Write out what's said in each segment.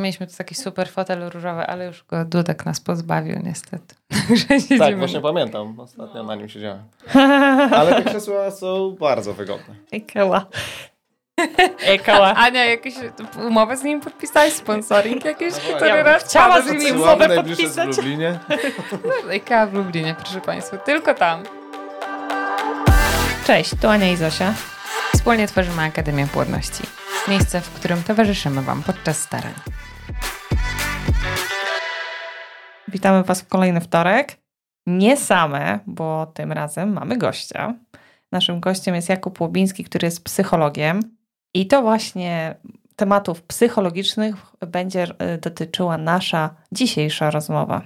Mieliśmy tu taki super fotel różowy, ale już go Dudek nas pozbawił niestety. tak, właśnie pamiętam. Ostatnio na nim siedziałem. Ale te krzesła są bardzo wygodne. Ekała. Ekała. Ania, jakieś umowę z nim podpisałeś? Sponsoring jakieś? No ja raz chciała z nim umowę podpisać. w Lublinie. Ekała w Lublinie, proszę Państwa. Tylko tam. Cześć, tu Ania i Zosia. Wspólnie tworzymy Akademię Płodności. Miejsce, w którym towarzyszymy Wam podczas starań. Witamy Was w kolejny wtorek. Nie same, bo tym razem mamy gościa. Naszym gościem jest Jakub Łobiński, który jest psychologiem. I to właśnie tematów psychologicznych będzie e, dotyczyła nasza dzisiejsza rozmowa.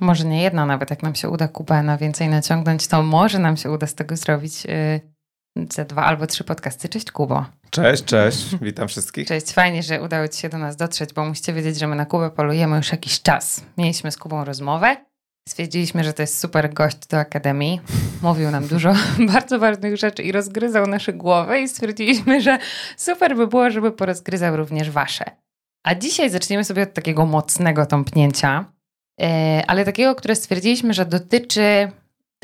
Może nie jedna, nawet jak nam się uda Kubę na więcej naciągnąć, to może nam się uda z tego zrobić ze dwa albo trzy podcasty. Cześć Kubo. Cześć, cześć. Witam wszystkich. Cześć, fajnie, że udało Ci się do nas dotrzeć, bo musicie wiedzieć, że my na Kubę polujemy już jakiś czas. Mieliśmy z Kubą rozmowę. Stwierdziliśmy, że to jest super gość do Akademii. Mówił nam dużo bardzo ważnych rzeczy i rozgryzał nasze głowy i stwierdziliśmy, że super by było, żeby porozgryzał również wasze. A dzisiaj zaczniemy sobie od takiego mocnego tąpnięcia, e, ale takiego, które stwierdziliśmy, że dotyczy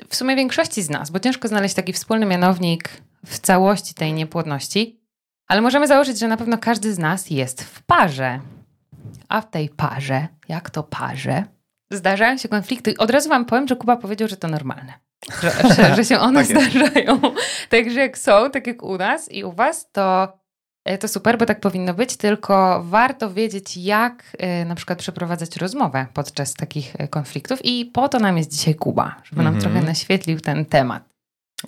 w sumie większości z nas, bo ciężko znaleźć taki wspólny mianownik w całości tej niepłodności, ale możemy założyć, że na pewno każdy z nas jest w parze. A w tej parze, jak to parze, zdarzają się konflikty. Od razu wam powiem, że Kuba powiedział, że to normalne. Że, że, że się one tak zdarzają. Także jak są, tak jak u nas i u was, to, e, to super, bo tak powinno być, tylko warto wiedzieć, jak y, na przykład przeprowadzać rozmowę podczas takich e, konfliktów i po to nam jest dzisiaj Kuba, żeby nam mm -hmm. trochę naświetlił ten temat.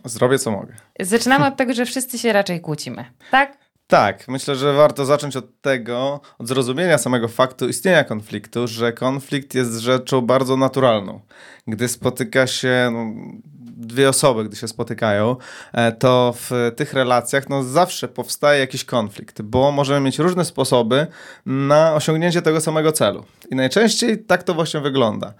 Zrobię co mogę. Zaczynamy od tego, że wszyscy się raczej kłócimy, tak? Tak, myślę, że warto zacząć od tego, od zrozumienia samego faktu istnienia konfliktu, że konflikt jest rzeczą bardzo naturalną. Gdy spotyka się no, dwie osoby, gdy się spotykają, e, to w tych relacjach no, zawsze powstaje jakiś konflikt, bo możemy mieć różne sposoby na osiągnięcie tego samego celu. I najczęściej tak to właśnie wygląda.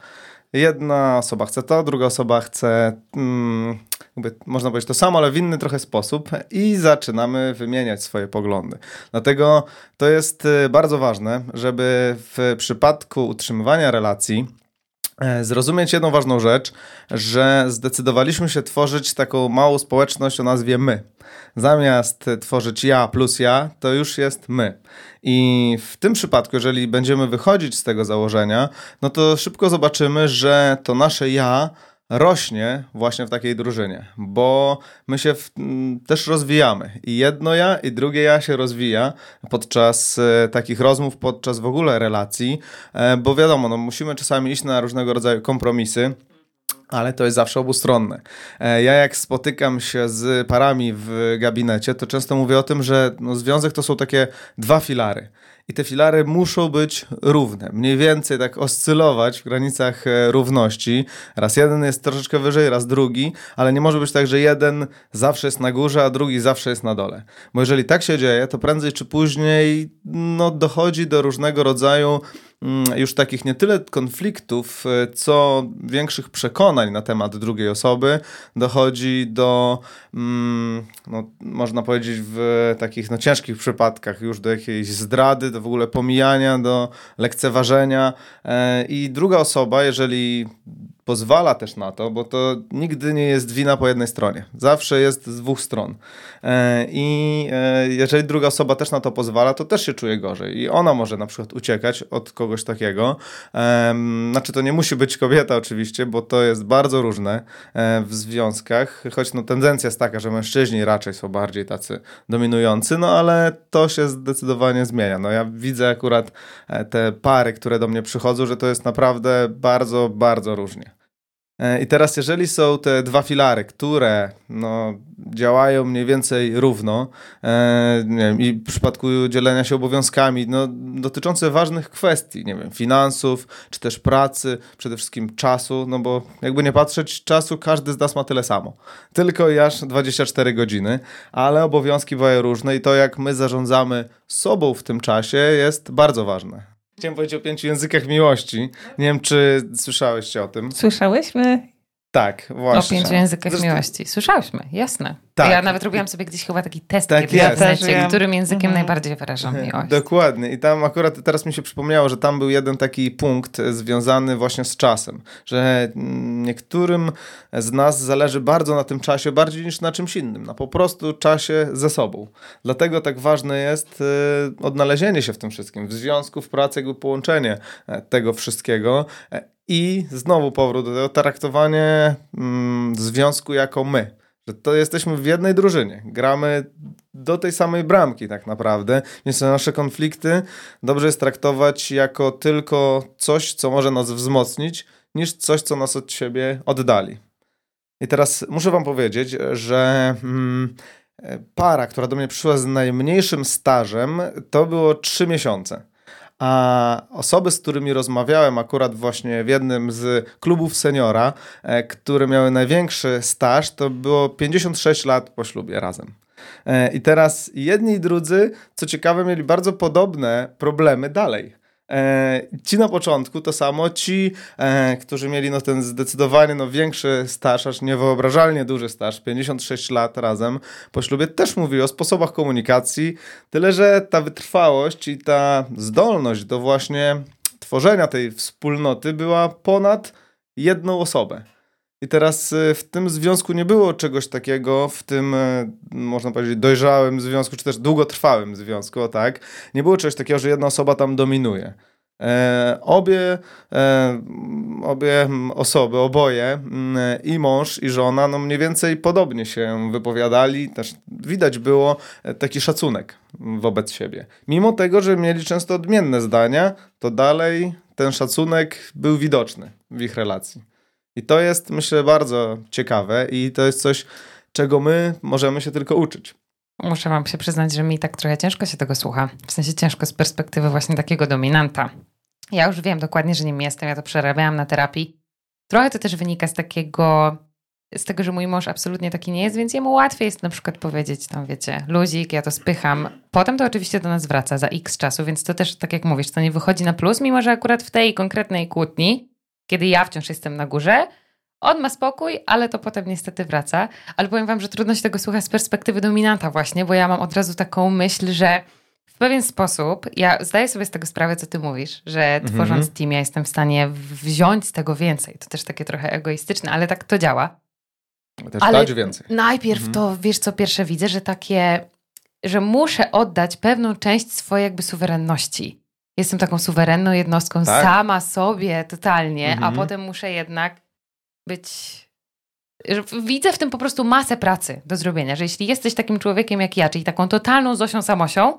Jedna osoba chce to, druga osoba chce, mm, jakby można powiedzieć to samo, ale w inny trochę sposób i zaczynamy wymieniać swoje poglądy. Dlatego to jest y, bardzo ważne, żeby w przypadku utrzymywania relacji e, zrozumieć jedną ważną rzecz, że zdecydowaliśmy się tworzyć taką małą społeczność o nazwie my. Zamiast tworzyć ja plus ja, to już jest my. I w tym przypadku, jeżeli będziemy wychodzić z tego założenia, no to szybko zobaczymy, że to nasze ja rośnie właśnie w takiej drużynie, bo my się w, też rozwijamy. I jedno ja, i drugie ja się rozwija podczas e, takich rozmów, podczas w ogóle relacji, e, bo wiadomo, no, musimy czasami iść na różnego rodzaju kompromisy ale to jest zawsze obustronne. E, ja jak spotykam się z parami w gabinecie, to często mówię o tym, że no, związek to są takie dwa filary. I te filary muszą być równe, mniej więcej tak oscylować w granicach e, równości. Raz jeden jest troszeczkę wyżej, raz drugi, ale nie może być tak, że jeden zawsze jest na górze, a drugi zawsze jest na dole. Bo jeżeli tak się dzieje, to prędzej czy później no, dochodzi do różnego rodzaju już takich nie tyle konfliktów, e, co większych przekonań na temat drugiej osoby. Dochodzi do, mm, no, można powiedzieć, w takich no, ciężkich przypadkach już do jakiejś zdrady, do w ogóle pomijania, do lekceważenia. E, I druga osoba, jeżeli pozwala też na to, bo to nigdy nie jest wina po jednej stronie. Zawsze jest z dwóch stron. E, I e, jeżeli druga osoba też na to pozwala, to też się czuje gorzej. I ona może na przykład uciekać od kogoś takiego. Znaczy, to nie musi być kobieta, oczywiście, bo to jest bardzo różne e, w związkach, choć no, tendencja jest taka, że mężczyźni raczej są bardziej tacy dominujący, no ale to się zdecydowanie zmienia. No, ja widzę akurat te pary, które do mnie przychodzą, że to jest naprawdę bardzo, bardzo różnie. E, I teraz, jeżeli są te dwa filary, które no, działają mniej więcej równo, e, wiem, i w przypadku dzielenia się obowiązkami, no, dotyczące ważnych kwestii, nie wiem, finansów, czy też pracy, przede wszystkim czasu, no bo jakby nie patrzeć, czasu każdy z nas ma tyle samo. Tylko i aż 24 godziny, ale obowiązki bywają różne i to, jak my zarządzamy sobą w tym czasie, jest bardzo ważne. Chciałem powiedzieć o pięciu językach miłości. Nie wiem, czy słyszałyście o tym. Słyszałyśmy? Tak, właśnie. O pięciu językach Zresztą... miłości. Słyszałyśmy, jasne. Tak. Ja nawet robiłam sobie gdzieś chyba taki test, tak kiedy jest. ja znajdzie, którym językiem mhm. najbardziej wyrażam miłość. Dokładnie. I tam akurat teraz mi się przypomniało, że tam był jeden taki punkt związany właśnie z czasem, że niektórym z nas zależy bardzo na tym czasie, bardziej niż na czymś innym, na po prostu czasie ze sobą. Dlatego tak ważne jest y, odnalezienie się w tym wszystkim, w związku, w pracy, jakby połączenie e, tego wszystkiego. E, I znowu powrót do tego, traktowanie mm, związku jako my że to jesteśmy w jednej drużynie. Gramy do tej samej bramki tak naprawdę, więc nasze konflikty dobrze jest traktować jako tylko coś, co może nas wzmocnić, niż coś, co nas od siebie oddali. I teraz muszę wam powiedzieć, że mm, para, która do mnie przyszła z najmniejszym stażem, to było trzy miesiące. A osoby, z którymi rozmawiałem akurat właśnie w jednym z klubów seniora, e, które miały największy staż, to było 56 lat po ślubie razem. E, I teraz jedni i drudzy, co ciekawe, mieli bardzo podobne problemy dalej. E, ci na początku to samo, ci, e, którzy mieli no, ten zdecydowanie no, większy staż, aż niewyobrażalnie duży staż, 56 lat razem po ślubie, też mówili o sposobach komunikacji, tyle że ta wytrwałość i ta zdolność do właśnie tworzenia tej wspólnoty była ponad jedną osobę. I teraz e, w tym związku nie było czegoś takiego, w tym, e, można powiedzieć, dojrzałym związku, czy też długotrwałym związku, tak? Nie było czegoś takiego, że jedna osoba tam dominuje. E, obie, e, obie osoby, oboje, i mąż, i żona, no mniej więcej podobnie się wypowiadali. Też widać było taki szacunek wobec siebie. Mimo tego, że mieli często odmienne zdania, to dalej ten szacunek był widoczny w ich relacji. I to jest, myślę, bardzo ciekawe i to jest coś, czego my możemy się tylko uczyć. Muszę wam się przyznać, że mi tak trochę ciężko się tego słucha. W sensie ciężko z perspektywy właśnie takiego dominanta. Ja już wiem dokładnie, że nim jestem, ja to przerabiałam na terapii. Trochę to też wynika z takiego, z tego, że mój mąż absolutnie taki nie jest, więc jemu łatwiej jest na przykład powiedzieć tam, wiecie, luzik, ja to spycham. Potem to oczywiście do nas wraca za x czasu, więc to też, tak jak mówisz, to nie wychodzi na plus, mimo że akurat w tej konkretnej kłótni kiedy ja wciąż jestem na górze, on ma spokój, ale to potem niestety wraca. Ale powiem wam, że trudno się tego słuchać z perspektywy dominanta właśnie, bo ja mam od razu taką myśl, że w pewien sposób, ja zdaję sobie z tego sprawę, co ty mówisz, że mhm. tworząc team ja jestem w stanie wziąć z tego więcej. To też takie trochę egoistyczne, ale tak to działa. Też ale więcej. Najpierw mhm. to, wiesz co, pierwsze widzę, że takie, że muszę oddać pewną część swojej jakby suwerenności jestem taką suwerenną jednostką tak? sama sobie totalnie, mhm. a potem muszę jednak być. Widzę w tym po prostu masę pracy do zrobienia, że jeśli jesteś takim człowiekiem jak ja, czyli taką totalną Zosią Samosią,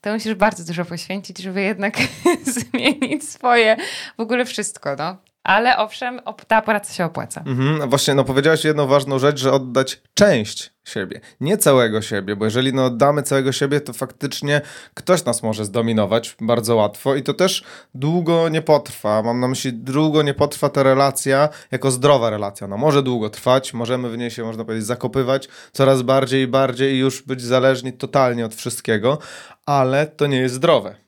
to musisz bardzo dużo poświęcić, żeby jednak zmienić swoje, w ogóle wszystko, no. Ale owszem, ta praca się opłaca. Mhm, właśnie, no powiedziałaś jedną ważną rzecz, że oddać część siebie, nie całego siebie, bo jeżeli no oddamy całego siebie, to faktycznie ktoś nas może zdominować bardzo łatwo i to też długo nie potrwa. Mam na myśli, długo nie potrwa ta relacja jako zdrowa relacja. No może długo trwać, możemy w niej się, można powiedzieć, zakopywać coraz bardziej i bardziej i już być zależni totalnie od wszystkiego, ale to nie jest zdrowe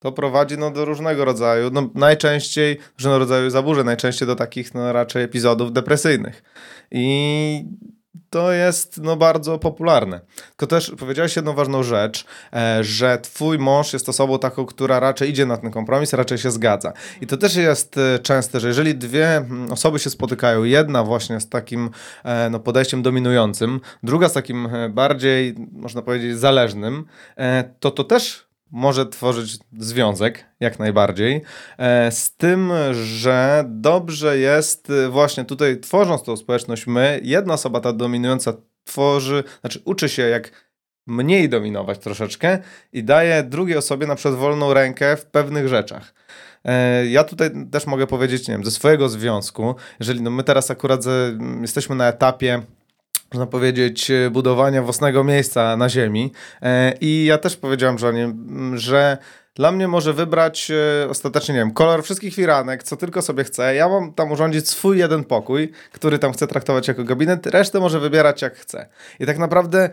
to prowadzi no, do różnego rodzaju, no, najczęściej różnego rodzaju zaburzeń, najczęściej do takich no, raczej epizodów depresyjnych. I to jest no, bardzo popularne. Tylko też powiedziałeś jedną ważną rzecz, e, że twój mąż jest osobą taką, która raczej idzie na ten kompromis, raczej się zgadza. I to też jest e, częste, że jeżeli dwie mm, osoby się spotykają, jedna właśnie z takim e, no, podejściem dominującym, druga z takim bardziej, można powiedzieć, zależnym, to to też może tworzyć związek, jak najbardziej, e, z tym, że dobrze jest e, właśnie tutaj, tworząc tą społeczność my, jedna osoba ta dominująca tworzy, znaczy uczy się jak mniej dominować troszeczkę i daje drugiej osobie na przykład wolną rękę w pewnych rzeczach. E, ja tutaj też mogę powiedzieć, nie wiem, ze swojego związku, jeżeli no my teraz akurat jesteśmy na etapie można powiedzieć, e, budowania własnego miejsca na ziemi. E, I ja też powiedziałem żonie, że dla mnie może wybrać e, ostatecznie, nie wiem, kolor wszystkich firanek, co tylko sobie chce. Ja mam tam urządzić swój jeden pokój, który tam chcę traktować jako gabinet, resztę może wybierać jak chce. I tak naprawdę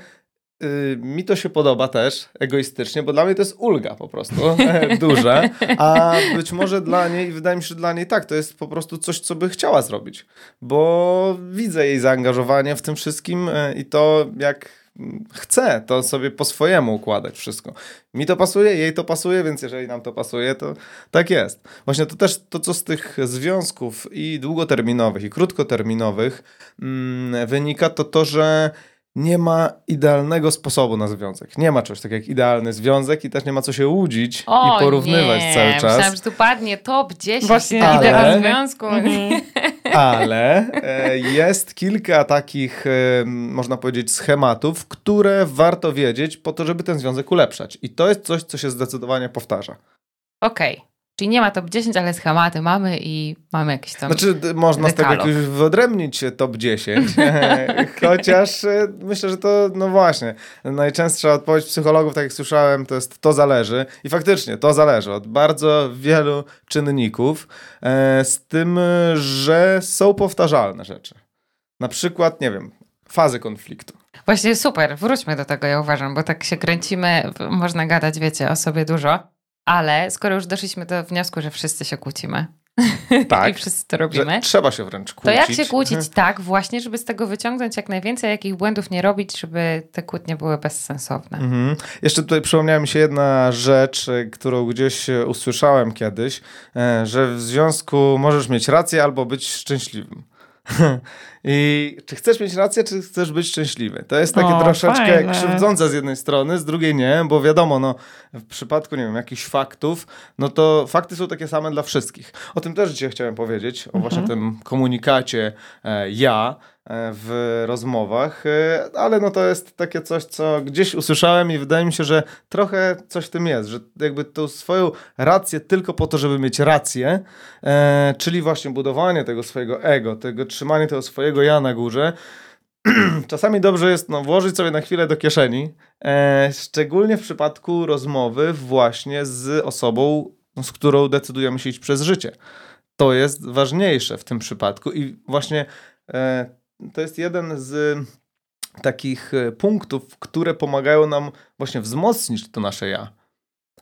y, mi to się podoba też egoistycznie, bo dla mnie to jest ulga po prostu, duże, a być może dla niej, wydaje mi się, że dla niej tak, to jest po prostu coś, co by chciała zrobić, bo widzę jej zaangażowanie w tym wszystkim y, i to jak chce to sobie po swojemu układać wszystko. Mi to pasuje, jej to pasuje, więc jeżeli nam to pasuje, to tak jest. Właśnie to też to, co z tych związków i długoterminowych, i krótkoterminowych mm, wynika, to to, że nie ma idealnego sposobu na związek. Nie ma czegoś takiego jak idealny związek i też nie ma co się łudzić o, i porównywać nie. cały czas. Myślałam, że tu padnie top 10 Właśnie, ale... związku. Mhm. Ale e, jest kilka takich, e, można powiedzieć, schematów, które warto wiedzieć po to, żeby ten związek ulepszać. I to jest coś, co się zdecydowanie powtarza. Okej. Okay. Czyli nie ma top 10, ale schematy mamy i mamy jakieś tam. Znaczy, można dekalog. z tego jakoś wyodrębnić top 10, chociaż e, myślę, że to, no właśnie, najczęstsza odpowiedź psychologów, tak jak słyszałem, to jest to zależy. I faktycznie to zależy od bardzo wielu czynników, e, z tym, że są powtarzalne rzeczy. Na przykład, nie wiem, fazy konfliktu. Właśnie super, wróćmy do tego, ja uważam, bo tak się kręcimy, można gadać, wiecie, o sobie dużo. Ale skoro już doszliśmy do wniosku, że wszyscy się kłócimy. Tak. I wszyscy to robimy. trzeba się wręcz kłócić. To jak się kłócić tak, właśnie, żeby z tego wyciągnąć jak najwięcej, jakich błędów nie robić, żeby te kłótnie były bezsensowne. Mhm. Jeszcze tutaj przypomniała mi się jedna rzecz, którą gdzieś usłyszałem kiedyś, e, że w związku możesz mieć rację albo być szczęśliwym. I czy chcesz mieć rację, czy chcesz być szczęśliwy? To jest takie o, troszeczkę fajne. krzywdzące z jednej strony, z drugiej nie, bo wiadomo, no, w przypadku, nie wiem, jakichś faktów, no to fakty są takie same dla wszystkich. O tym też dzisiaj chciałem powiedzieć, o właśnie mhm. tym komunikacie e, ja, E, w rozmowach, e, ale no to jest takie coś, co gdzieś usłyszałem i wydaje mi się, że trochę coś w tym jest, że jakby tą swoją rację tylko po to, żeby mieć rację, e, czyli właśnie budowanie tego swojego ego, tego trzymanie tego swojego ja na górze, czasami dobrze jest no, włożyć sobie na chwilę do kieszeni, e, szczególnie w przypadku rozmowy właśnie z osobą, no, z którą decydujemy się iść przez życie. To jest ważniejsze w tym przypadku i właśnie e, to jest jeden z takich e, punktów, które pomagają nam właśnie wzmocnić to nasze ja.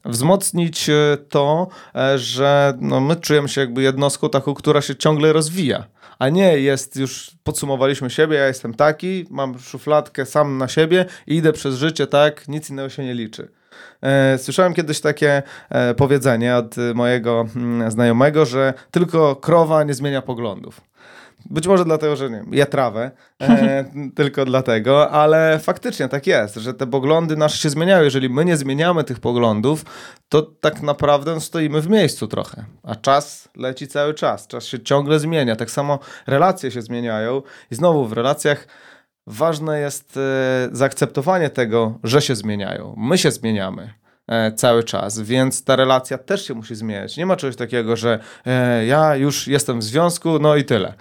Wzmocnić e, to, e, że no my czujemy się jakby jednostką taką, która się ciągle rozwija. A nie jest już, podsumowaliśmy siebie, ja jestem taki, mam szufladkę sam na siebie i idę przez życie tak, nic innego się nie liczy. Słyszałem kiedyś takie powiedzenie od mojego mm, znajomego, że tylko krowa nie zmienia poglądów. Być może dlatego, że nie wiem, ja trawę, e, tylko dlatego, ale faktycznie tak jest, że te poglądy nasze się zmieniają. Jeżeli my nie zmieniamy tych poglądów, to tak naprawdę stoimy w miejscu trochę, a czas leci cały czas, czas się ciągle zmienia. Tak samo relacje się zmieniają i znowu w relacjach ważne jest e, zaakceptowanie tego, że się zmieniają. My się zmieniamy e, cały czas, więc ta relacja też się musi zmieniać. Nie ma czegoś takiego, że e, ja już jestem w związku, no i tyle.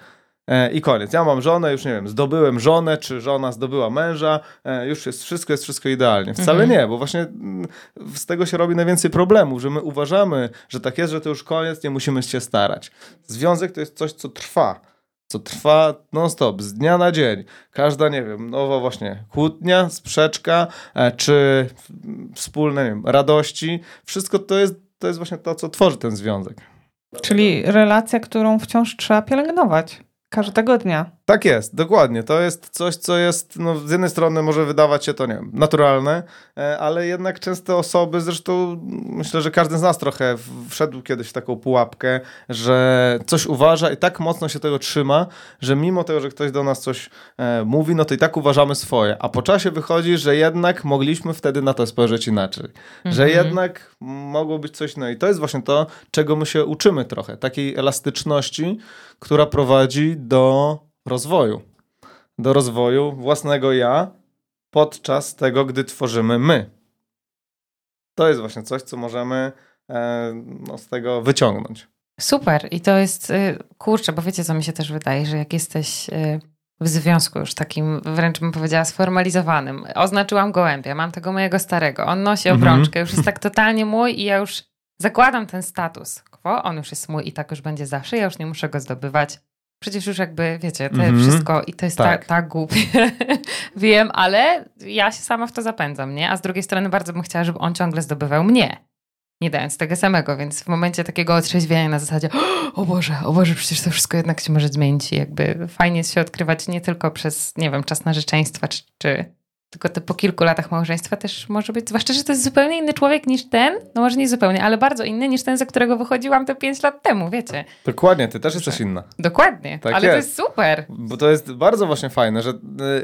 E, i koniec. Ja mam żonę, już nie wiem, zdobyłem żonę, czy żona zdobyła męża, e, już jest wszystko, jest wszystko idealnie. Wcale mhm. nie, bo właśnie mm, z tego się robi najwięcej problemów, że my uważamy, że tak jest, że to już koniec, nie musimy się starać. Związek to jest coś, co trwa. Co trwa non-stop, z dnia na dzień. Każda, nie wiem, nowa właśnie kłótnia, sprzeczka, e, czy wspólne, nie wiem, radości. Wszystko to jest, to jest właśnie to, co tworzy ten związek. Czyli relacja, którą wciąż trzeba pielęgnować. Każdego dnia. Tak jest, dokładnie. To jest coś, co jest, no, z jednej strony może wydawać się to, nie wiem, naturalne, e, ale jednak często osoby, zresztą myślę, że każdy z nas trochę wszedł kiedyś w taką pułapkę, że coś uważa i tak mocno się tego trzyma, że mimo tego, że ktoś do nas coś e, mówi, no to i tak uważamy swoje. A po czasie wychodzi, że jednak mogliśmy wtedy na to spojrzeć inaczej. Mhm. Że jednak mogło być coś, no i to jest właśnie to, czego my się uczymy trochę. Takiej elastyczności, która prowadzi do rozwoju. Do rozwoju własnego ja podczas tego, gdy tworzymy my. To jest właśnie coś, co możemy e, no, z tego wyciągnąć. Super. I to jest, y, kurczę, bo wiecie, co mi się też wydaje, że jak jesteś y, w związku już takim, wręcz bym powiedziała, sformalizowanym. Oznaczyłam gołębia, mam tego mojego starego, on nosi mhm. obrączkę, już jest tak totalnie mój i ja już zakładam ten status quo, on już jest mój i tak już będzie zawsze, ja już nie muszę go zdobywać Przecież już jakby, wiecie, to Mhm. wszystko i to jest Tak. tak, tak głupie. Wiem, ale ja się sama w to zapędzam, nie? A z drugiej strony bardzo bym chciała, żeby on ciągle zdobywał mnie. Nie dając tego samego, więc w momencie takiego otrzeźwienia na zasadzie o Boże, o Boże, przecież to wszystko jednak się może zmienić i jakby fajnie jest się odkrywać nie tylko przez, nie wiem, czas narzeczeństwa, czy, czy tylko te po kilku latach małżeństwa też może być, zwłaszcza, że to jest zupełnie inny człowiek niż ten, no może nie zupełnie, ale bardzo inny niż ten, za którego wychodziłam te pięć lat temu, wiecie. Dokładnie, ty też jesteś inna. Dokładnie, Tak ale to jest. jest super. Bo to jest bardzo właśnie fajne, że y,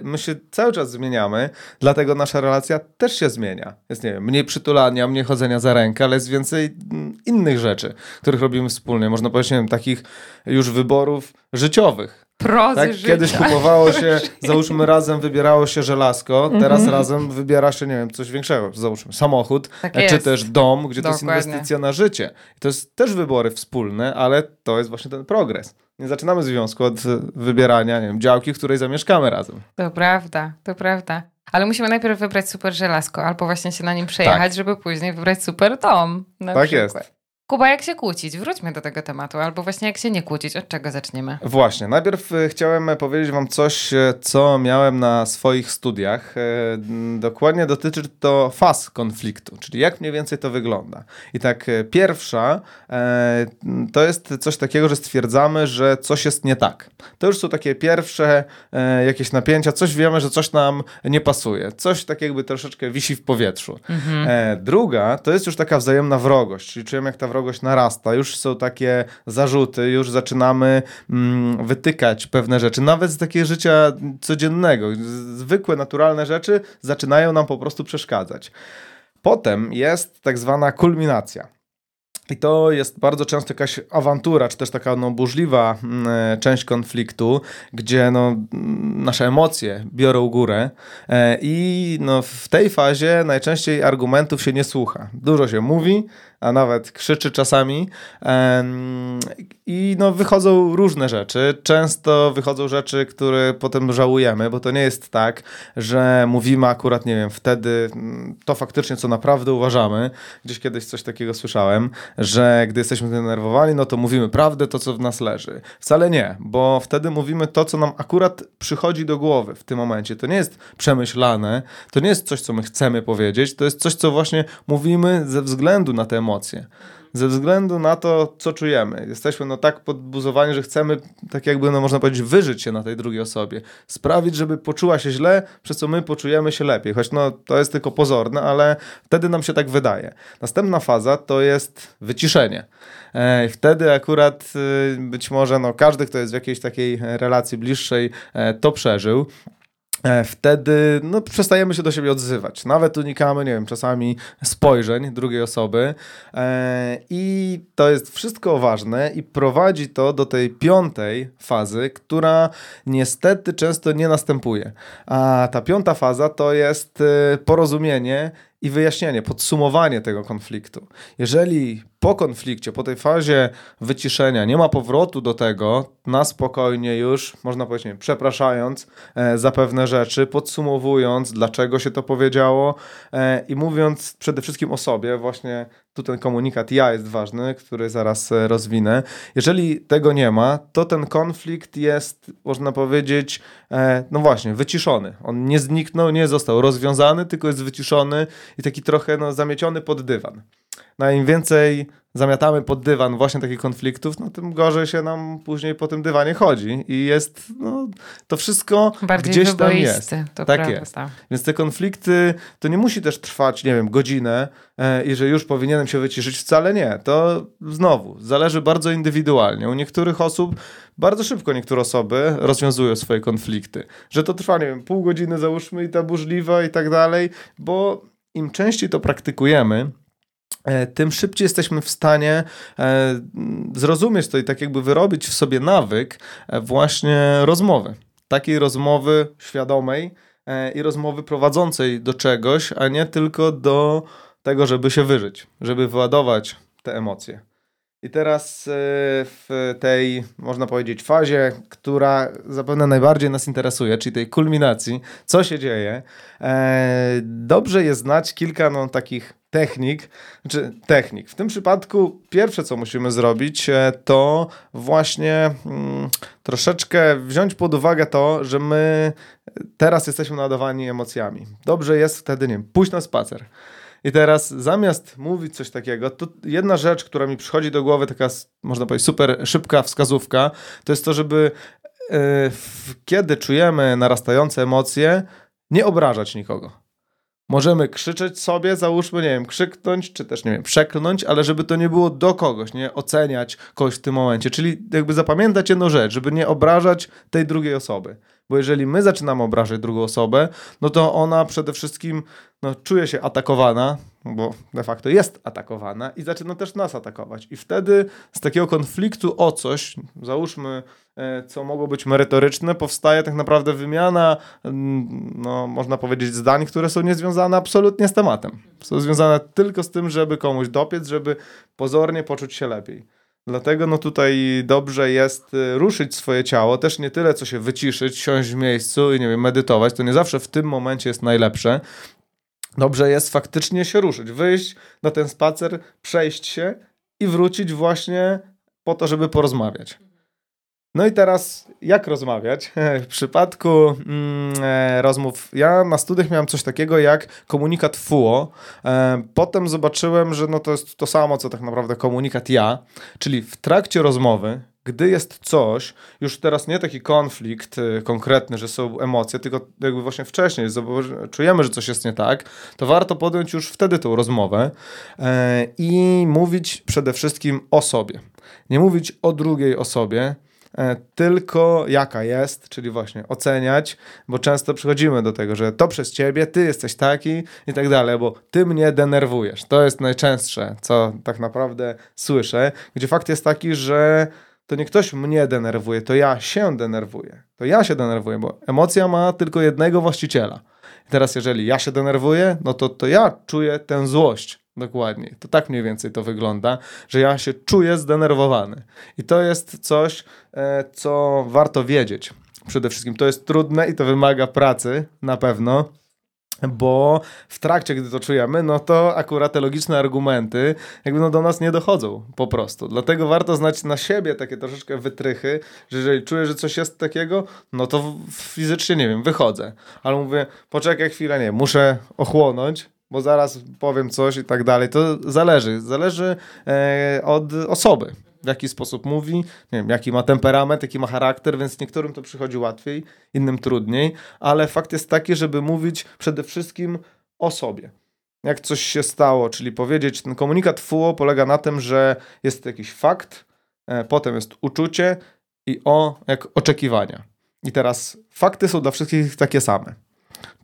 my się cały czas zmieniamy, dlatego nasza relacja też się zmienia. Jest, nie wiem, mniej przytulania, mniej chodzenia za rękę, ale jest więcej mm, innych rzeczy, których robimy wspólnie. Można powiedzieć, nie wiem, takich już wyborów życiowych. Prozy Tak? życia. Kiedyś kupowało się, załóżmy razem wybierało się żelazko, teraz razem wybiera się, nie wiem, coś większego. Załóżmy samochód, Tak e, czy jest. też dom, gdzie to jest Dokładnie. inwestycja na życie. I to jest też wybory wspólne, ale to jest właśnie ten progres. Nie zaczynamy związku od wybierania, nie wiem, działki, w której zamieszkamy razem. To prawda, to prawda. Ale musimy najpierw wybrać super żelazko, albo właśnie się na nim przejechać, żeby później wybrać super dom. Na Tak przykład. jest. Kuba, jak się kłócić? Wróćmy do tego tematu. Albo właśnie jak się nie kłócić, od czego zaczniemy? Właśnie, najpierw e, chciałem powiedzieć wam coś, e, co miałem na swoich studiach. E, Dokładnie dotyczy to faz konfliktu, czyli jak mniej więcej to wygląda. I tak e, pierwsza e, to jest coś takiego, że stwierdzamy, że coś jest nie tak. To już są takie pierwsze e, jakieś napięcia, coś wiemy, że coś nam nie pasuje, coś tak jakby troszeczkę wisi w powietrzu. E, druga to jest już taka wzajemna wrogość, czyli czujemy jak ta wrogość narasta, już są takie zarzuty, już zaczynamy mm, wytykać pewne rzeczy, nawet z takiego życia codziennego. Zwykłe, naturalne rzeczy zaczynają nam po prostu przeszkadzać. Potem jest tak zwana kulminacja. I to jest bardzo często jakaś awantura, czy też taka no, burzliwa mm, e, część konfliktu, gdzie no, mm, nasze emocje biorą górę e, i no, w tej fazie najczęściej argumentów się nie słucha. Dużo się mówi, a nawet krzyczy czasami i no, wychodzą różne rzeczy. Często wychodzą rzeczy, które potem żałujemy, bo to nie jest tak, że mówimy akurat, nie wiem, wtedy mm, to faktycznie, co naprawdę uważamy. Gdzieś kiedyś coś takiego słyszałem, że gdy jesteśmy zdenerwowani, no to mówimy prawdę, to co w nas leży. Wcale nie, bo wtedy mówimy to, co nam akurat przychodzi do głowy w tym momencie. To nie jest przemyślane, to nie jest coś, co my chcemy powiedzieć, to jest coś, co właśnie mówimy ze względu na te emocje. Ze względu na to, co czujemy. Jesteśmy no tak podbuzowani, że chcemy, tak jakby, no można powiedzieć, wyżyć się na tej drugiej osobie. Sprawić, żeby poczuła się źle, przez co my poczujemy się lepiej. Choć no, to jest tylko pozorne, ale wtedy nam się tak wydaje. Następna faza to jest wyciszenie. E, wtedy akurat y, być może no, każdy, kto jest w jakiejś takiej relacji bliższej, e, to przeżył. E, Wtedy no, przestajemy się do siebie odzywać. Nawet unikamy, nie wiem, czasami spojrzeń drugiej osoby. E, I to jest wszystko ważne i prowadzi to do tej piątej fazy, która niestety często nie następuje. A ta piąta faza to jest e, porozumienie i wyjaśnienie, podsumowanie tego konfliktu. Jeżeli po konflikcie, po tej fazie wyciszenia nie ma powrotu do tego, na spokojnie już, można powiedzieć, przepraszając e, za pewne rzeczy, podsumowując, dlaczego się to powiedziało e, i mówiąc przede wszystkim o sobie, właśnie tu ten komunikat ja jest ważny, który zaraz e, rozwinę. Jeżeli tego nie ma, to ten konflikt jest, można powiedzieć, e, no właśnie, wyciszony. On nie zniknął, nie został rozwiązany, tylko jest wyciszony i taki trochę no, zamieciony pod dywan. No im więcej zamiatamy pod dywan właśnie takich konfliktów, no tym gorzej się nam później po tym dywanie chodzi i jest, no, to wszystko Bardziej gdzieś tam jest. Tak prawda. jest. Więc te konflikty to nie musi też trwać, nie wiem, godzinę e, i że już powinienem się wyciszyć. Wcale nie. To znowu zależy bardzo indywidualnie. U niektórych osób bardzo szybko niektóre osoby rozwiązują swoje konflikty. Że to trwa, nie wiem, pół godziny załóżmy i ta burzliwa i tak dalej, bo im częściej to praktykujemy, tym szybciej jesteśmy w stanie e, zrozumieć to i tak jakby wyrobić w sobie nawyk e, właśnie rozmowy. Takiej rozmowy świadomej e, i rozmowy prowadzącej do czegoś, a nie tylko do tego, żeby się wyżyć, żeby wyładować te emocje. I teraz e, w tej, można powiedzieć, fazie, która zapewne najbardziej nas interesuje, czyli tej kulminacji, co się dzieje, e, dobrze jest znać kilka no, takich technik, znaczy technik. W tym przypadku pierwsze, co musimy zrobić, e, to właśnie mm, troszeczkę wziąć pod uwagę to, że my teraz jesteśmy nadawani emocjami. Dobrze jest wtedy, nie wiem, pójść na spacer. I teraz zamiast mówić coś takiego, to jedna rzecz, która mi przychodzi do głowy, taka można powiedzieć super szybka wskazówka, to jest to, żeby yy, kiedy czujemy narastające emocje, nie obrażać nikogo. Możemy krzyczeć sobie, załóżmy, nie wiem, krzyknąć, czy też, nie wiem, przeklnąć, ale żeby to nie było do kogoś, nie oceniać kogoś w tym momencie. Czyli jakby zapamiętać jedną rzecz, żeby nie obrażać tej drugiej osoby. Bo jeżeli my zaczynamy obrażać drugą osobę, no to ona przede wszystkim no, czuje się atakowana, bo de facto jest atakowana i zaczyna też nas atakować. I wtedy z takiego konfliktu o coś, załóżmy, e, co mogło być merytoryczne, powstaje tak naprawdę wymiana, no, można powiedzieć, zdań, które są niezwiązane absolutnie z tematem. Są związane tylko z tym, żeby komuś dopiec, żeby pozornie poczuć się lepiej. Dlatego no tutaj dobrze jest y, ruszyć swoje ciało, też nie tyle co się wyciszyć, siąść w miejscu i nie wiem, medytować, to nie zawsze w tym momencie jest najlepsze. Dobrze jest faktycznie się ruszyć, wyjść na ten spacer, przejść się i wrócić właśnie po to, żeby porozmawiać. No i teraz, jak rozmawiać? W przypadku mm, e, rozmów, ja na studiach miałem coś takiego jak komunikat FUO. E, potem zobaczyłem, że no to jest to samo, co tak naprawdę komunikat ja, czyli w trakcie rozmowy, gdy jest coś, już teraz nie taki konflikt y, konkretny, że są emocje, tylko jakby właśnie wcześniej czujemy, że coś jest nie tak, to warto podjąć już wtedy tą rozmowę e, i mówić przede wszystkim o sobie. Nie mówić o drugiej osobie, E, tylko jaka jest, czyli właśnie oceniać, bo często przychodzimy do tego, że to przez ciebie, ty jesteś taki i tak dalej, bo ty mnie denerwujesz. To jest najczęstsze, co tak naprawdę słyszę, gdzie fakt jest taki, że to nie ktoś mnie denerwuje, to ja się denerwuję. To ja się denerwuję, bo emocja ma tylko jednego właściciela. I teraz, jeżeli ja się denerwuję, no to, to ja czuję tę złość. Dokładnie. To tak mniej więcej to wygląda, że ja się czuję zdenerwowany. I to jest coś, e, co warto wiedzieć. Przede wszystkim to jest trudne i to wymaga pracy, na pewno bo w trakcie, gdy to czujemy, no to akurat te logiczne argumenty jakby no do nas nie dochodzą po prostu. Dlatego warto znać na siebie takie troszeczkę wytrychy, że jeżeli czuję, że coś jest takiego, no to fizycznie, nie wiem, wychodzę. Ale mówię, poczekaj chwilę, nie, muszę ochłonąć, bo zaraz powiem coś i tak dalej. To zależy. Zależy e, od osoby, w jaki sposób mówi, nie wiem, jaki ma temperament, jaki ma charakter, więc niektórym to przychodzi łatwiej, innym trudniej, ale fakt jest taki, żeby mówić przede wszystkim o sobie. Jak coś się stało, czyli powiedzieć, ten komunikat FUO polega na tym, że jest jakiś fakt, e, potem jest uczucie i o, jak oczekiwania. I teraz fakty są dla wszystkich takie same.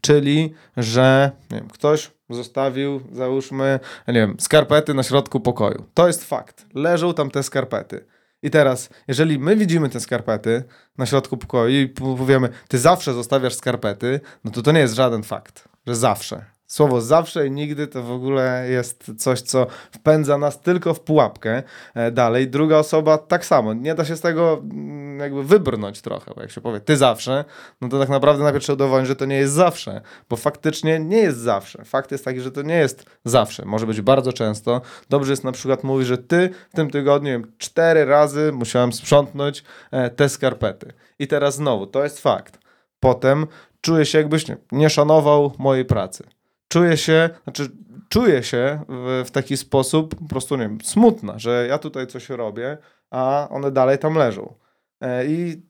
Czyli, że wiem, ktoś zostawił, załóżmy, nie wiem, skarpety na środku pokoju. To jest fakt. Leżą tam te skarpety. I teraz, jeżeli my widzimy te skarpety na środku pokoju i powiemy, ty zawsze zostawiasz skarpety, no to to nie jest żaden fakt, że zawsze. Słowo zawsze i nigdy to w ogóle jest coś, co wpędza nas tylko w pułapkę e, dalej. Druga osoba tak samo. Nie da się z tego mm, jakby wybrnąć trochę, bo jak się powie ty zawsze, no to tak naprawdę najpierw trzeba udowodnić, że to nie jest zawsze, bo faktycznie nie jest zawsze. Fakt jest taki, że to nie jest zawsze. Może być bardzo często. Dobrze jest na przykład mówić, że ty w tym tygodniu wiem, cztery razy musiałem sprzątnąć e, te skarpety. I teraz znowu, to jest fakt. Potem czuję się jakbyś nie, nie szanował mojej pracy czuję się, znaczy czuję się w, w, taki sposób po prostu, nie wiem, smutna, że ja tutaj coś robię, a one dalej tam leżą. E, I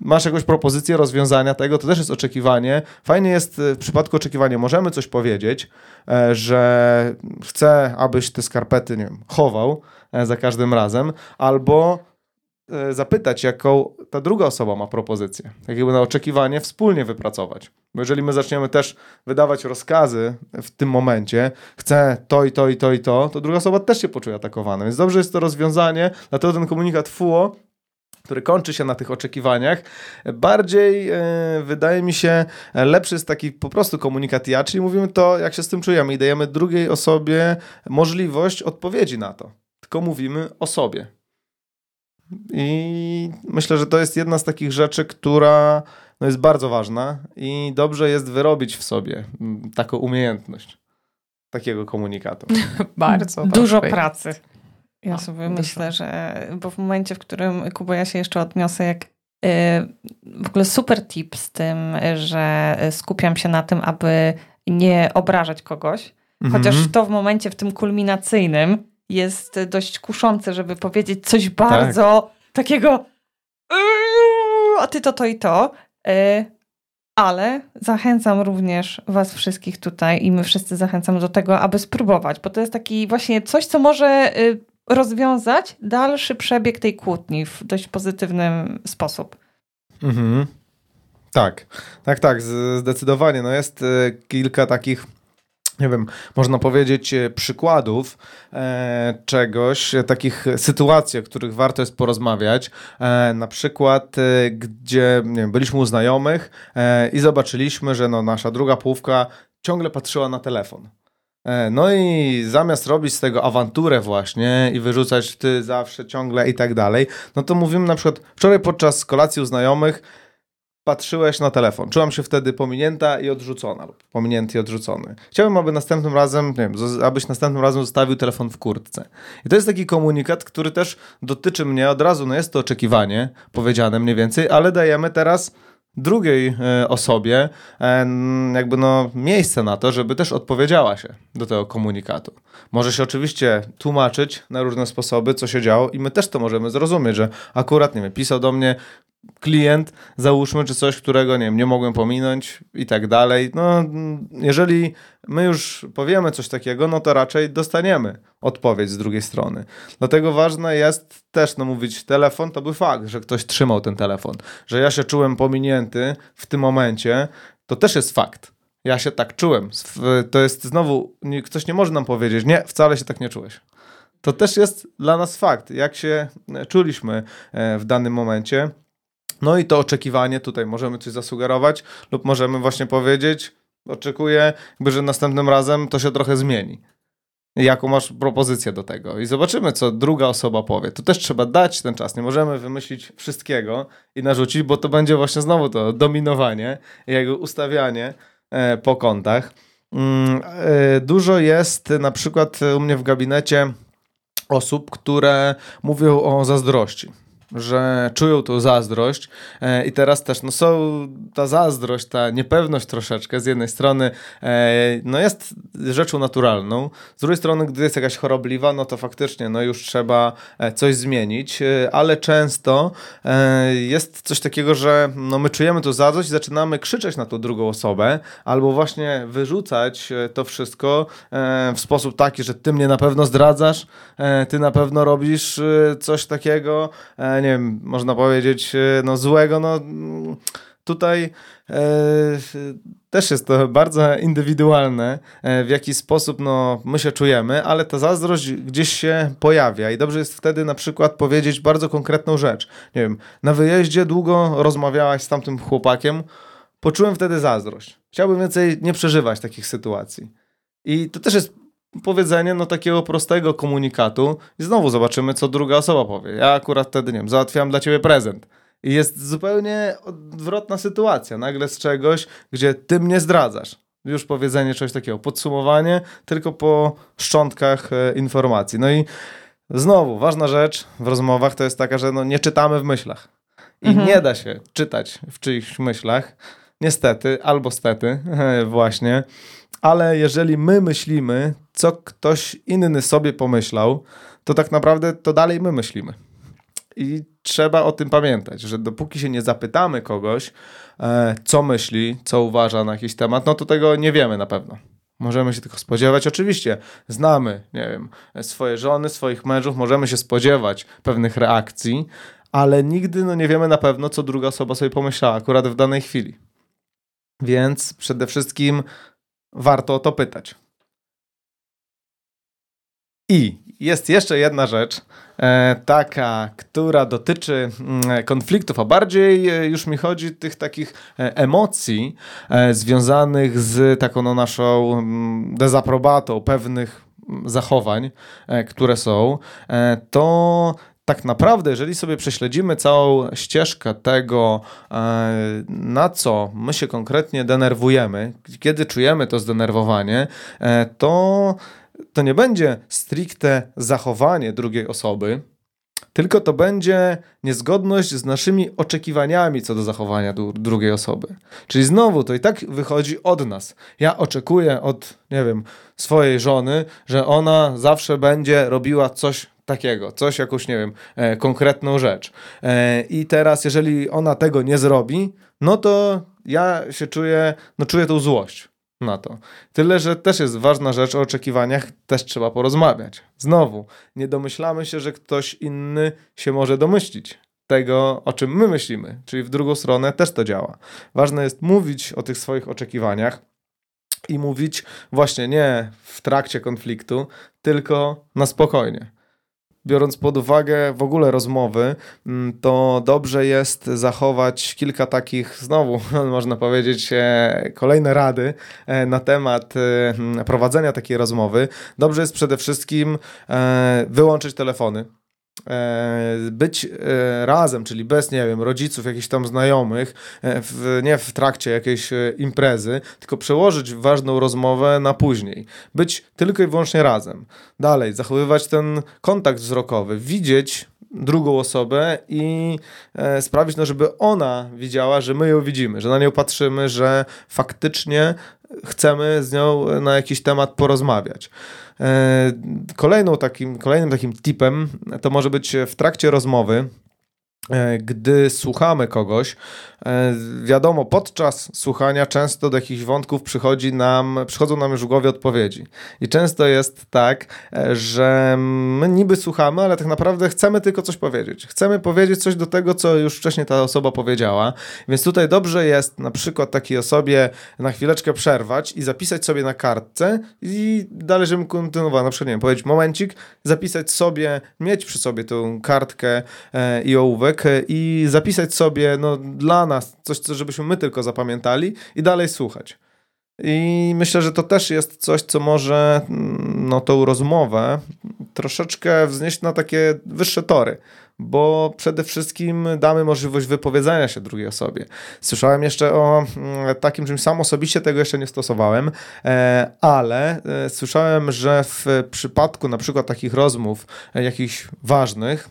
masz jakąś propozycję rozwiązania tego, to też jest oczekiwanie. Fajnie jest e, w przypadku oczekiwania, możemy coś powiedzieć, e, że chcę, abyś te skarpety, nie wiem, chował za każdym razem, albo zapytać, jaką ta druga osoba ma propozycję. Jakby na oczekiwanie wspólnie wypracować. Bo jeżeli my zaczniemy też wydawać rozkazy w tym momencie, chcę to i to i to i to, to druga osoba też się poczuje atakowana. Więc dobrze jest to rozwiązanie, dlatego ten komunikat FUO który kończy się na tych oczekiwaniach, bardziej yy, wydaje mi się lepszy jest taki po prostu komunikat ja, czyli mówimy to, jak się z tym czujemy i dajemy drugiej osobie możliwość odpowiedzi na to. Tylko mówimy o sobie. I myślę, że to jest jedna z takich rzeczy, która no jest bardzo ważna i dobrze jest wyrobić w sobie taką umiejętność. takiego komunikatu? Bardzo. Dużo proszę. pracy. Ja No, sobie dużo. myślę, że bo w momencie, w którym Kuba, ja się jeszcze odniosę, jak y, w ogóle super tip z tym, że skupiam się na tym, aby nie obrażać kogoś, chociaż Mhm. to w momencie w tym kulminacyjnym jest dość kuszące, żeby powiedzieć coś bardzo takiego "Uuu, a ty to, to i to. Y, Ale zachęcam również Was wszystkich tutaj i my wszyscy zachęcamy do tego, aby spróbować, bo to jest taki właśnie coś, co może y, rozwiązać dalszy przebieg tej kłótni w dość pozytywny sposób. Mhm. Tak, tak, tak, zdecydowanie. No jest e, kilka takich, nie wiem, można powiedzieć e, przykładów e, czegoś, e, takich sytuacji, o których warto jest porozmawiać. E, na przykład, e, gdzie wiem, byliśmy u znajomych e, i zobaczyliśmy, że no, nasza druga połówka ciągle patrzyła na telefon. No i zamiast robić z tego awanturę właśnie i wyrzucać ty zawsze, ciągle i tak dalej, no to mówimy na przykład wczoraj podczas kolacji u znajomych patrzyłeś na telefon. Czułam się wtedy pominięta i odrzucona lub pominięty i odrzucony. Chciałbym, aby następnym razem, nie wiem, abyś następnym razem zostawił telefon w kurtce. I to jest taki komunikat, który też dotyczy mnie od razu, no jest to oczekiwanie powiedziane mniej więcej, ale dajemy teraz drugiej e, osobie e, jakby no miejsce na to, żeby też odpowiedziała się do tego komunikatu. Może się oczywiście tłumaczyć na różne sposoby, co się działo i my też to możemy zrozumieć, że akurat, nie wiem, pisał do mnie klient, załóżmy, czy coś, którego, nie wiem, nie mogłem pominąć i tak dalej. No, jeżeli my już powiemy coś takiego, no to raczej dostaniemy odpowiedź z drugiej strony. Dlatego ważne jest też, no mówić, telefon to był fakt, że ktoś trzymał ten telefon, że ja się czułem pominięty w tym momencie, to też jest fakt. Ja się tak czułem. To jest znowu, ktoś nie może nam powiedzieć, nie, wcale się tak nie czułeś. To też jest dla nas fakt, jak się e, czuliśmy e, w danym momencie. No i to oczekiwanie, tutaj możemy coś zasugerować, lub możemy właśnie powiedzieć, oczekuję, jakby, że następnym razem to się trochę zmieni. Jaką masz propozycję do tego? I zobaczymy, co druga osoba powie. To też trzeba dać ten czas. Nie możemy wymyślić wszystkiego i narzucić, bo to będzie właśnie znowu to dominowanie, jego ustawianie e, po kątach. Mm, e, dużo jest na przykład u mnie w gabinecie osób, które mówią o zazdrości. Że czują tą zazdrość. E, i teraz też no są ta zazdrość, ta niepewność troszeczkę z jednej strony e, no jest rzeczą naturalną, z drugiej strony gdy jest jakaś chorobliwa, no to faktycznie no już trzeba e, coś zmienić, e, ale często e, jest coś takiego, że no my czujemy tą zazdrość i zaczynamy krzyczeć na tą drugą osobę albo właśnie wyrzucać e, to wszystko w sposób taki, że ty mnie na pewno zdradzasz, ty na pewno robisz coś takiego, nie wiem, można powiedzieć, e, no złego, no tutaj e, też jest to bardzo indywidualne, e, w jaki sposób no, my się czujemy, ale ta zazdrość gdzieś się pojawia i dobrze jest wtedy na przykład powiedzieć bardzo konkretną rzecz. Nie wiem, na wyjeździe długo rozmawiałaś z tamtym chłopakiem, poczułem wtedy zazdrość. Chciałbym więcej nie przeżywać takich sytuacji. I to też jest powiedzenie no takiego prostego komunikatu i znowu zobaczymy, co druga osoba powie. Ja akurat wtedy, nie wiem, załatwiam dla ciebie prezent. I jest zupełnie odwrotna sytuacja. Nagle z czegoś, gdzie ty mnie zdradzasz. Już powiedzenie czegoś takiego, podsumowanie, tylko po szczątkach e, informacji. No i znowu, ważna rzecz w rozmowach to jest taka, że no, nie czytamy w myślach. I Mhm. nie da się czytać w czyichś myślach. Niestety, albo stety, właśnie. Ale jeżeli my myślimy, co ktoś inny sobie pomyślał, to tak naprawdę to dalej my myślimy. I trzeba o tym pamiętać, że dopóki się nie zapytamy kogoś, e, co myśli, co uważa na jakiś temat, no to tego nie wiemy na pewno. Możemy się tylko spodziewać. Oczywiście znamy, nie wiem, swoje żony, swoich mężów, możemy się spodziewać pewnych reakcji, ale nigdy no, nie wiemy na pewno, co druga osoba sobie pomyślała akurat w danej chwili. Więc przede wszystkim warto o to pytać. I jest jeszcze jedna rzecz, e, taka, która dotyczy mm, konfliktów, a bardziej e, już mi chodzi tych takich e, emocji związanych z taką no, naszą mm, dezaprobatą pewnych mm, zachowań, które są, to tak naprawdę, jeżeli sobie prześledzimy całą ścieżkę tego, e, na co my się konkretnie denerwujemy, kiedy czujemy to zdenerwowanie, e, to, to nie będzie stricte zachowanie drugiej osoby, tylko to będzie niezgodność z naszymi oczekiwaniami co do zachowania drugiej osoby. Czyli znowu to i tak wychodzi od nas. Ja oczekuję od, nie wiem, swojej żony, że ona zawsze będzie robiła coś takiego, coś jakąś, nie wiem, e, konkretną rzecz. E, I teraz, jeżeli ona tego nie zrobi, no to ja się czuję, no czuję tą złość na to. Tyle, że też jest ważna rzecz o oczekiwaniach, też trzeba porozmawiać. Znowu, nie domyślamy się, że ktoś inny się może domyślić tego, o czym my myślimy, czyli w drugą stronę też to działa. Ważne jest mówić o tych swoich oczekiwaniach i mówić właśnie nie w trakcie konfliktu, tylko na spokojnie biorąc pod uwagę w ogóle rozmowy, mm, to dobrze jest zachować kilka takich, znowu można powiedzieć, e, kolejne rady e, na temat e, prowadzenia takiej rozmowy. Dobrze jest przede wszystkim wyłączyć telefony być e, razem, czyli bez, nie wiem, rodziców, jakichś tam znajomych, e, w, nie w trakcie jakiejś imprezy, tylko przełożyć ważną rozmowę na później. Być tylko i wyłącznie razem. Dalej, zachowywać ten kontakt wzrokowy, widzieć drugą osobę i sprawić, no, żeby ona widziała, że my ją widzimy, że na nią patrzymy, że faktycznie chcemy z nią na jakiś temat porozmawiać. E, kolejną takim, kolejnym takim tipem to może być w trakcie rozmowy, gdy słuchamy kogoś, E, wiadomo, podczas słuchania często do jakichś wątków przychodzi nam, przychodzą nam już w głowie odpowiedzi. I często jest tak, e, że my niby słuchamy, ale tak naprawdę chcemy tylko coś powiedzieć. Chcemy powiedzieć coś do tego, co już wcześniej ta osoba powiedziała. Więc tutaj dobrze jest na przykład takiej osobie na chwileczkę przerwać i zapisać sobie na kartce i dalej, żebym kontynuował. Na przykład, nie wiem, powiedzieć momencik, zapisać sobie, mieć przy sobie tą kartkę e, i ołówek i zapisać sobie, no dla nas, coś, co żebyśmy my tylko zapamiętali i dalej słuchać. I myślę, że to też jest coś, co może mm, no, tą rozmowę troszeczkę wznieść na takie wyższe tory, bo przede wszystkim damy możliwość wypowiedzenia się drugiej osobie. Słyszałem jeszcze o mm, takim czymś sam osobiście, tego jeszcze nie stosowałem, e, ale e, słyszałem, że w przypadku na przykład takich rozmów e, jakichś ważnych,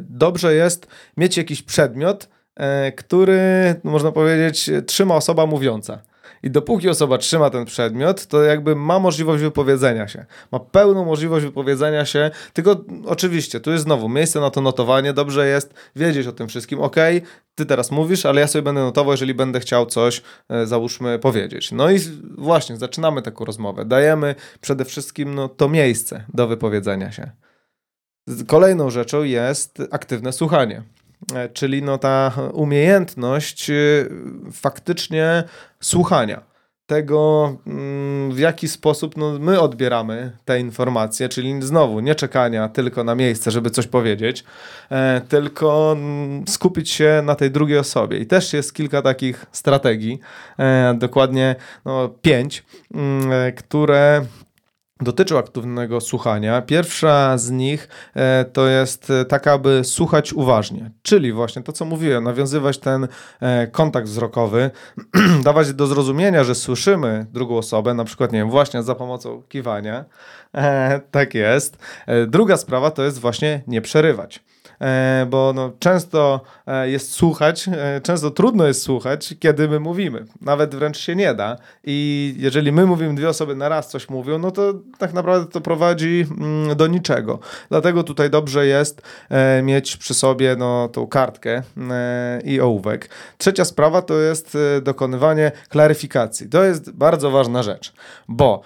dobrze jest mieć jakiś przedmiot, E, który, no można powiedzieć, trzyma osoba mówiąca. I dopóki osoba trzyma ten przedmiot, to jakby ma możliwość wypowiedzenia się. Ma pełną możliwość wypowiedzenia się, tylko oczywiście, tu jest znowu miejsce na to notowanie. Dobrze jest wiedzieć o tym wszystkim. Ok, ty teraz mówisz, ale ja sobie będę notował, jeżeli będę chciał coś, e, załóżmy, powiedzieć. No i właśnie, zaczynamy taką rozmowę. Dajemy przede wszystkim no, to miejsce do wypowiedzenia się. Kolejną rzeczą jest aktywne słuchanie. E, czyli no ta umiejętność y, faktycznie słuchania tego, mm, w jaki sposób no, my odbieramy te informacje, czyli znowu nie czekania tylko na miejsce, żeby coś powiedzieć, e, tylko mm, skupić się na tej drugiej osobie. I też jest kilka takich strategii, e, dokładnie no, pięć, mm, które dotyczą aktywnego słuchania. Pierwsza z nich e, to jest taka, aby słuchać uważnie, czyli właśnie to, co mówiłem, nawiązywać ten e, kontakt wzrokowy, dawać do zrozumienia, że słyszymy drugą osobę, na przykład, nie wiem, właśnie za pomocą kiwania. E, tak jest. Druga sprawa to jest właśnie nie przerywać. E, bo no, często e, jest słuchać, e, często trudno jest słuchać, kiedy my mówimy. Nawet wręcz się nie da. I jeżeli my mówimy, dwie osoby na raz coś mówią, no to tak naprawdę to prowadzi mm, do niczego. Dlatego tutaj dobrze jest mieć przy sobie no, tą kartkę i ołówek. Trzecia sprawa to jest dokonywanie klaryfikacji. To jest bardzo ważna rzecz, bo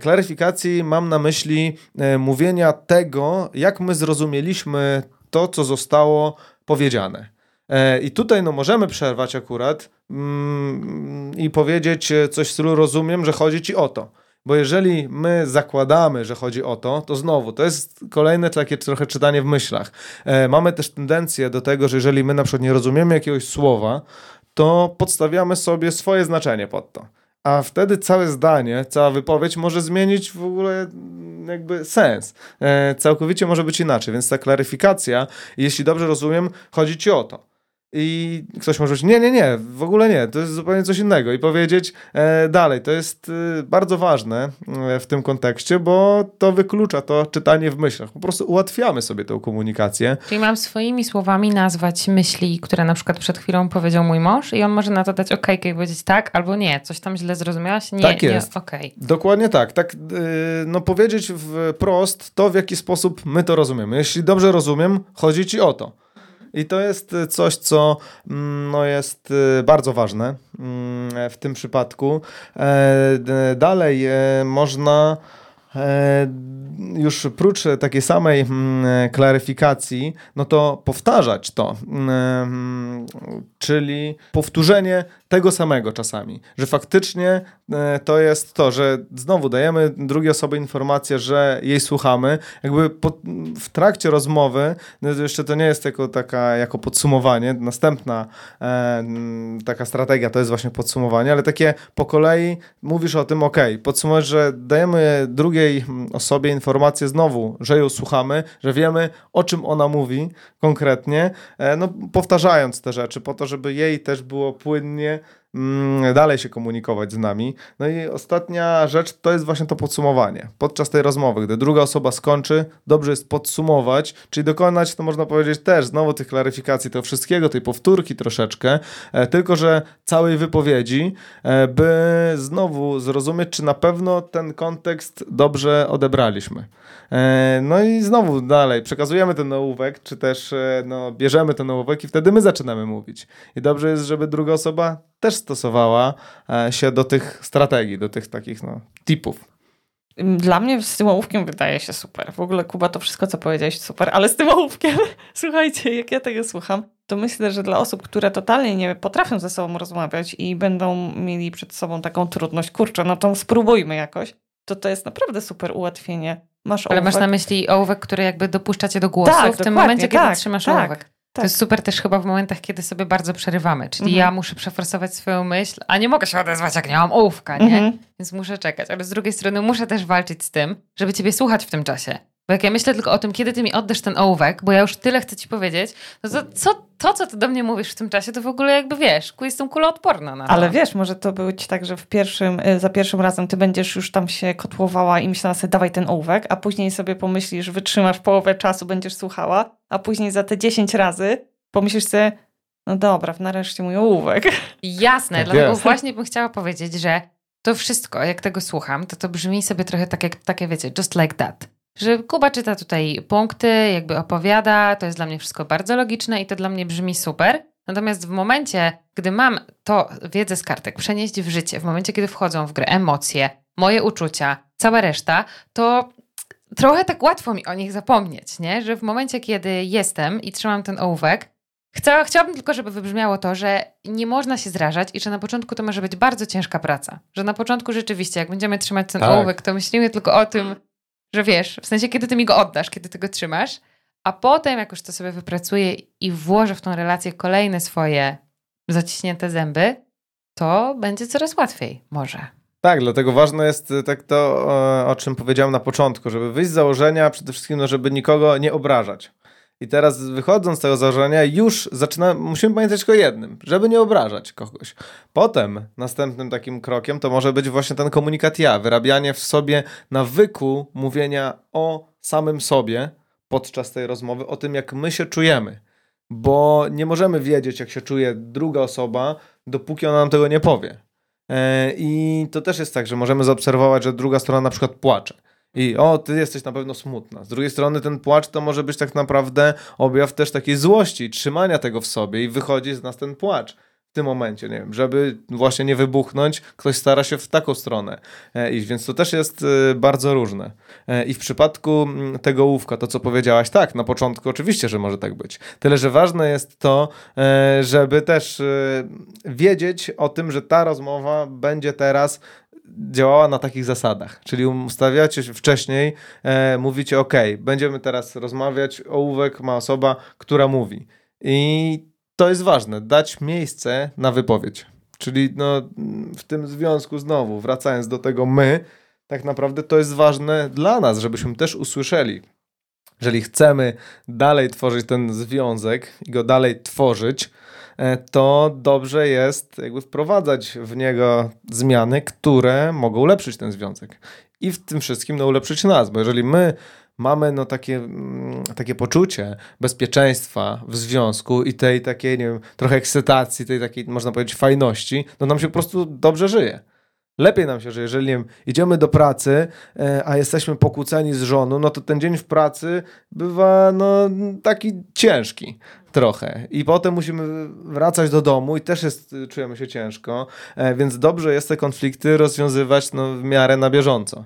klaryfikacji mam na myśli mówienia tego, jak my zrozumieliśmy to, co zostało powiedziane. E, I tutaj no, możemy przerwać akurat mm, i powiedzieć coś w stylu rozumiem, że chodzi ci o to. Bo jeżeli my zakładamy, że chodzi o to, to znowu to jest kolejne takie trochę czytanie w myślach. E, mamy też tendencję do tego, że jeżeli my na przykład nie rozumiemy jakiegoś słowa, to podstawiamy sobie swoje znaczenie pod to. A wtedy całe zdanie, cała wypowiedź może zmienić w ogóle mm, jakby sens. E, całkowicie może być inaczej, więc ta klaryfikacja, jeśli dobrze rozumiem, chodzi ci o to. I ktoś może powiedzieć, nie, nie, nie, w ogóle nie, to jest zupełnie coś innego. I powiedzieć e, dalej, to jest e, bardzo ważne e, w tym kontekście, bo to wyklucza to czytanie w myślach. Po prostu ułatwiamy sobie tę komunikację. Czyli mam swoimi słowami nazwać myśli, które na przykład przed chwilą powiedział mój mąż i on może na to dać ok, i powiedzieć tak albo nie, coś tam źle zrozumiałaś? Nie, tak jest. nie, okej. Okay. Dokładnie tak. Tak, e, no powiedzieć wprost to, w jaki sposób my to rozumiemy. Jeśli dobrze rozumiem, chodzi ci o to. I to jest y, coś, co mm, no, jest y, bardzo ważne mm, w tym przypadku. E, dalej e, można już prócz takiej samej mm, klaryfikacji, no to powtarzać to, czyli powtórzenie tego samego czasami, że faktycznie e, to jest to, że znowu dajemy drugiej osobie informację, że jej słuchamy, jakby po, w trakcie rozmowy, no jeszcze to nie jest jako, taka, jako podsumowanie, następna e, taka strategia to jest właśnie podsumowanie, ale takie po kolei mówisz o tym, ok, podsumować, że dajemy drugiej osobie informację znowu, że ją słuchamy, że wiemy o czym ona mówi konkretnie, e, no powtarzając te rzeczy po to, żeby jej też było płynnie Mm, dalej się komunikować z nami. No i ostatnia rzecz to jest właśnie to podsumowanie. Podczas tej rozmowy, gdy druga osoba skończy, dobrze jest podsumować, czyli dokonać, to można powiedzieć też znowu tych klaryfikacji, tego wszystkiego, tej powtórki troszeczkę, e, tylko że całej wypowiedzi, e, by znowu zrozumieć, czy na pewno ten kontekst dobrze odebraliśmy. E, no i znowu dalej przekazujemy ten ołówek, czy też no, bierzemy ten ołówek i wtedy my zaczynamy mówić. I dobrze jest, żeby druga osoba też stosowała e, się do tych strategii, do tych takich no, tipów. Dla mnie z tym ołówkiem wydaje się super. W ogóle Kuba, to wszystko, co powiedziałeś, super, ale z tym ołówkiem, słuchajcie, jak ja tego słucham, to myślę, że dla osób, które totalnie nie potrafią ze sobą rozmawiać i będą mieli przed sobą taką trudność, kurczę, no to spróbujmy jakoś, to to jest naprawdę super ułatwienie. Masz Ale masz na myśli ołówek, który jakby dopuszcza cię do głosu tak, w tym momencie, tak, kiedy trzymasz tak. ołówek. Tak. To jest super też chyba w momentach, kiedy sobie bardzo przerywamy. Czyli mhm. ja muszę przeforsować swoją myśl, a nie mogę się odezwać, jak nie mam ołówka, nie? Mhm. Więc muszę czekać. Ale z drugiej strony muszę też walczyć z tym, żeby ciebie słuchać w tym czasie. Bo jak ja myślę tylko o tym, kiedy ty mi oddasz ten ołówek, bo ja już tyle chcę ci powiedzieć, no to co, to, co ty do mnie mówisz w tym czasie, to w ogóle jakby wiesz, jestem kuloodporna na to. Ale wiesz, może to być tak, że w pierwszym, y, za pierwszym razem ty będziesz już tam się kotłowała i myślała sobie, dawaj ten ołówek, a później sobie pomyślisz, wytrzymasz połowę czasu, będziesz słuchała, a później za te 10 razy pomyślisz sobie, no dobra, nareszcie mój ołówek. Jasne, tak dlatego jest. właśnie bym chciała powiedzieć, że to wszystko, jak tego słucham, to to brzmi sobie trochę tak jak, takie wiecie, just like that. Że Kuba czyta tutaj punkty, jakby opowiada, to jest dla mnie wszystko bardzo logiczne i to dla mnie brzmi super. Natomiast w momencie, gdy mam to wiedzę z kartek przenieść w życie, w momencie, kiedy wchodzą w grę emocje, moje uczucia, cała reszta, to trochę tak łatwo mi o nich zapomnieć, nie? Że w momencie, kiedy jestem i trzymam ten ołówek, chciałabym tylko, żeby wybrzmiało to, że nie można się zrażać i że na początku to może być bardzo ciężka praca. Że na początku rzeczywiście, jak będziemy trzymać ten tak. ołówek, to myślimy tylko o tym, że wiesz, w sensie, kiedy ty mi go oddasz, kiedy ty go trzymasz, a potem, jak już to sobie wypracuję i włożę w tą relację kolejne swoje zaciśnięte zęby, to będzie coraz łatwiej, może. Tak, dlatego ważne jest e, tak to, o czym powiedziałem na początku, żeby wyjść z założenia przede wszystkim, no, żeby nikogo nie obrażać. I teraz wychodząc z tego założenia, już zaczyna, musimy pamiętać tylko jednym, żeby nie obrażać kogoś. Potem następnym takim krokiem to może być właśnie ten komunikat ja, wyrabianie w sobie nawyku mówienia o samym sobie podczas tej rozmowy, o tym jak my się czujemy. Bo nie możemy wiedzieć, jak się czuje druga osoba, dopóki ona nam tego nie powie. E, I to też jest tak, że możemy zaobserwować, że druga strona na przykład płacze. I o, ty jesteś na pewno smutna. Z drugiej strony ten płacz to może być tak naprawdę objaw też takiej złości, trzymania tego w sobie i wychodzi z nas ten płacz w tym momencie, nie wiem, żeby właśnie nie wybuchnąć, ktoś stara się w taką stronę e, iść, więc to też jest e, bardzo różne. E, I w przypadku tego łówka, to co powiedziałaś, tak, na początku oczywiście, że może tak być. Tyle, że ważne jest to, żeby też wiedzieć o tym, że ta rozmowa będzie teraz działała na takich zasadach, czyli ustawiacie się wcześniej, e, mówicie ok, będziemy teraz rozmawiać, ołówek ma osoba, która mówi. I to jest ważne, dać miejsce na wypowiedź. Czyli no, w tym związku znowu, wracając do tego my, tak naprawdę to jest ważne dla nas, żebyśmy też usłyszeli. Jeżeli chcemy dalej tworzyć ten związek i go dalej tworzyć, to dobrze jest jakby wprowadzać w niego zmiany, które mogą ulepszyć ten związek. I w tym wszystkim no, ulepszyć nas, bo jeżeli my mamy no, takie, mm, takie poczucie bezpieczeństwa w związku i tej takiej, nie wiem, trochę ekscytacji, tej takiej, można powiedzieć, fajności, no nam się po prostu dobrze żyje. Lepiej nam się, że jeżeli wiem, idziemy do pracy, e, a jesteśmy pokłóceni z żoną, no to ten dzień w pracy bywa no, taki ciężki trochę. I potem musimy wracać do domu i też jest, czujemy się ciężko, e, więc dobrze jest te konflikty rozwiązywać no, w miarę na bieżąco.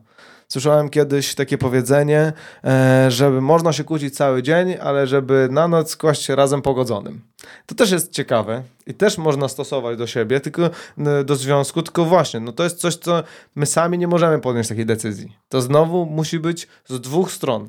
Słyszałem kiedyś takie powiedzenie, e, żeby można się kłócić cały dzień, ale żeby na noc kłaść się razem pogodzonym. To też jest ciekawe i też można stosować do siebie, tylko do związku, tylko właśnie, no to jest coś, co my sami nie możemy podjąć takiej decyzji. To znowu musi być z dwóch stron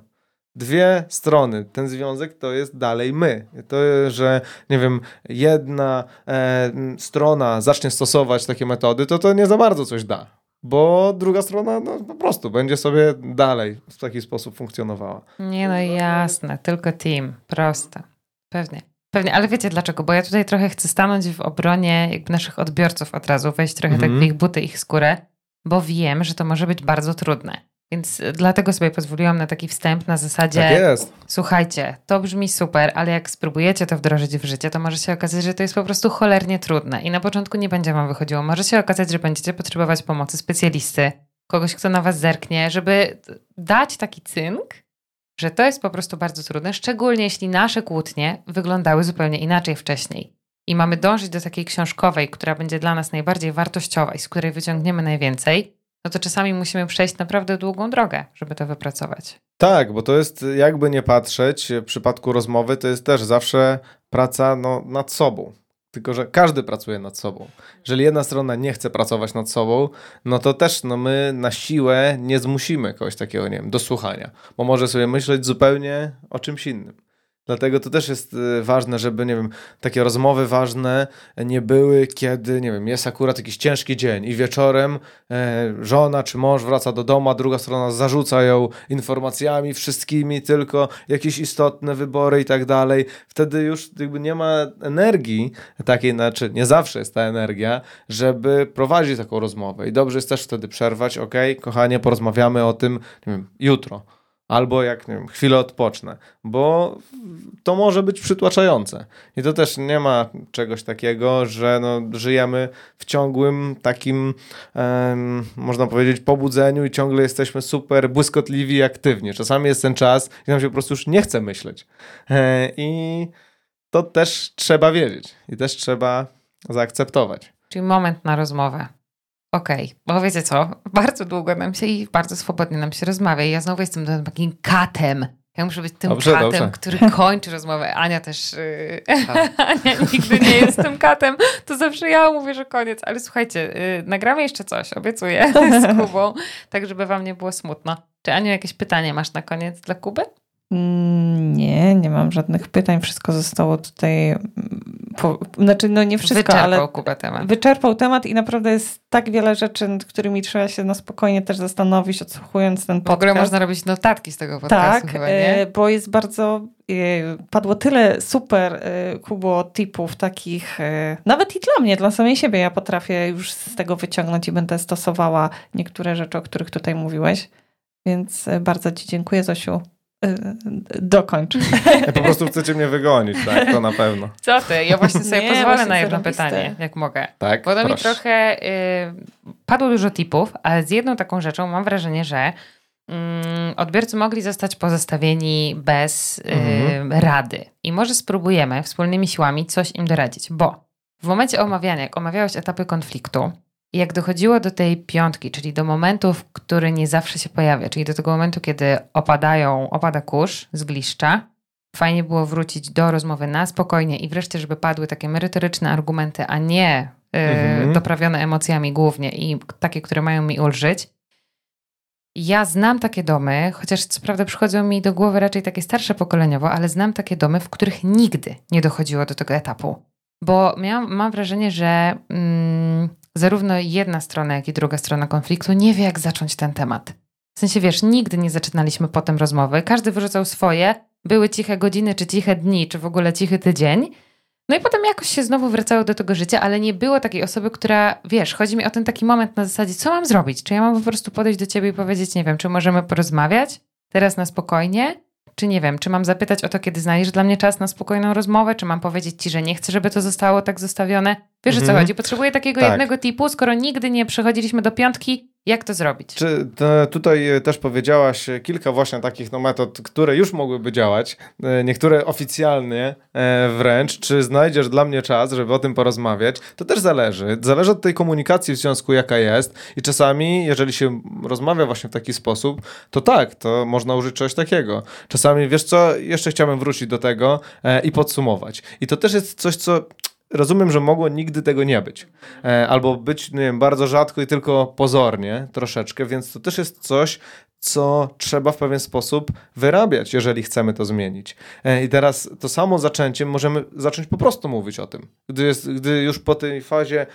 dwie strony. Ten związek to jest dalej my. To, że nie wiem, jedna e, strona zacznie stosować takie metody, to to nie za bardzo coś da bo druga strona no, po prostu będzie sobie dalej w taki sposób funkcjonowała. Nie no jasne, tylko team, proste. Pewnie. Pewnie, ale wiecie dlaczego? Bo ja tutaj trochę chcę stanąć w obronie jakby naszych odbiorców od razu, wejść trochę mm -hmm. tak w ich buty, ich skórę, bo wiem, że to może być bardzo trudne. Więc dlatego sobie pozwoliłam na taki wstęp na zasadzie. Tak jest. Słuchajcie, to brzmi super, ale jak spróbujecie to wdrożyć w życie, to może się okazać, że to jest po prostu cholernie trudne. I na początku nie będzie wam wychodziło. Może się okazać, że będziecie potrzebować pomocy specjalisty, kogoś, kto na was zerknie, żeby dać taki cynk, że to jest po prostu bardzo trudne, szczególnie jeśli nasze kłótnie wyglądały zupełnie inaczej wcześniej. I mamy dążyć do takiej książkowej, która będzie dla nas najbardziej wartościowa i z której wyciągniemy najwięcej no to czasami musimy przejść naprawdę długą drogę, żeby to wypracować. Tak, bo to jest jakby nie patrzeć, w przypadku rozmowy to jest też zawsze praca no, nad sobą. Tylko, że każdy pracuje nad sobą. Jeżeli jedna strona nie chce pracować nad sobą, no to też no my na siłę nie zmusimy kogoś takiego, nie wiem, do słuchania, bo może sobie myśleć zupełnie o czymś innym. Dlatego to też jest y, ważne, żeby, nie wiem, takie rozmowy ważne nie były, kiedy, nie wiem, jest akurat jakiś ciężki dzień i wieczorem e, żona czy mąż wraca do domu, a druga strona zarzuca ją informacjami, wszystkimi, tylko jakieś istotne wybory i tak dalej. Wtedy już jakby nie ma energii takiej, znaczy nie zawsze jest ta energia, żeby prowadzić taką rozmowę. I dobrze jest też wtedy przerwać, ok, kochanie, porozmawiamy o tym, nie wiem, jutro albo jak nie wiem, chwilę odpocznę, bo to może być przytłaczające. I to też nie ma czegoś takiego, że no, żyjemy w ciągłym takim, um, można powiedzieć, pobudzeniu i ciągle jesteśmy super błyskotliwi i aktywni. Czasami jest ten czas, gdzie nam się po prostu już nie chce myśleć. E, I to też trzeba wiedzieć i też trzeba zaakceptować. Czyli moment na rozmowę. Okej, okay. bo wiecie co, bardzo długo nam się i bardzo swobodnie nam się rozmawia. I ja znowu jestem takim katem. Ja muszę być tym dobrze, katem, dobrze. który kończy rozmowę. Ania też. Yy, Ania nigdy nie jest tym katem. To zawsze ja mówię, że koniec. Ale słuchajcie, yy, nagramy jeszcze coś, obiecuję, z Kubą, tak żeby wam nie było smutno. Czy Aniu, jakieś pytanie masz na koniec dla Kuby? Mm, nie, nie mam żadnych pytań. Wszystko zostało tutaj. Po, znaczy, no nie wszystko, wyczerpał ale. Kuba temat. Wyczerpał temat i naprawdę jest tak wiele rzeczy, nad którymi trzeba się na spokojnie też zastanowić, odsłuchując ten podcast. W ogóle można robić notatki z tego podcastu. Tak, chyba, nie? E, bo jest bardzo. E, padło tyle super, e, Kubo, tipów takich, nawet i dla mnie, dla samej siebie. Ja potrafię już z tego wyciągnąć i będę stosowała niektóre rzeczy, o których tutaj mówiłeś. Więc bardzo Ci dziękuję, Zosiu. Y, dokończ. Ja po prostu chcecie mnie wygonić, tak? To na pewno. Co ty? Ja właśnie sobie nie, pozwolę na jedno pytanie, jak mogę. Tak, Bo to mi trochę... Y, padło dużo tipów, ale z jedną taką rzeczą mam wrażenie, że mm, odbiorcy mogli zostać pozostawieni bez y, mhm. rady. I może spróbujemy wspólnymi siłami coś im doradzić, bo w momencie omawiania, jak omawiałeś etapy konfliktu, i jak dochodziło do tej piątki, czyli do momentów, który nie zawsze się pojawia, czyli do tego momentu, kiedy opadają, opada kurz z gliszcza, fajnie było wrócić do rozmowy na spokojnie i wreszcie, żeby padły takie merytoryczne argumenty, a nie yy, mhm. doprawione emocjami głównie i takie, które mają mi ulżyć. Ja znam takie domy, chociaż co prawda przychodzą mi do głowy raczej takie starsze pokoleniowo, ale znam takie domy, w których nigdy nie dochodziło do tego etapu bo miałam, mam wrażenie, że mm, zarówno jedna strona, jak i druga strona konfliktu nie wie, jak zacząć ten temat. W sensie, wiesz, nigdy nie zaczynaliśmy potem rozmowy, każdy wyrzucał swoje, były ciche godziny, czy ciche dni, czy w ogóle cichy tydzień. No i potem jakoś się znowu wracało do tego życia, ale nie było takiej osoby, która, wiesz, chodzi mi o ten taki moment na zasadzie, co mam zrobić? Czy ja mam po prostu podejść do ciebie i powiedzieć, nie wiem, czy możemy porozmawiać teraz na spokojnie? Czy nie wiem, czy mam zapytać o to, kiedy znajdziesz dla mnie czas na spokojną rozmowę, czy mam powiedzieć ci, że nie chcę, żeby to zostało tak zostawione? Wiesz, mhm. o co chodzi? Potrzebuję takiego tak. jednego tipu, skoro nigdy nie przechodziliśmy do piątki, jak to zrobić? Czy tutaj też powiedziałaś kilka właśnie takich no, metod, które już mogłyby działać, e, niektóre oficjalnie e, wręcz. Czy znajdziesz dla mnie czas, żeby o tym porozmawiać? To też zależy. Zależy od tej komunikacji w związku, jaka jest. I czasami, jeżeli się rozmawia właśnie w taki sposób, to tak, to można użyć czegoś takiego. Czasami, wiesz co, jeszcze chciałbym wrócić do tego e, i podsumować. I to też jest coś, co rozumiem, że mogło nigdy tego nie być. E, albo być, nie wiem, bardzo rzadko i tylko pozornie troszeczkę, więc to też jest coś, co trzeba w pewien sposób wyrabiać, jeżeli chcemy to zmienić. E, I teraz to samo zaczęciem możemy zacząć po prostu mówić o tym. Gdy, jest, gdy już po tej fazie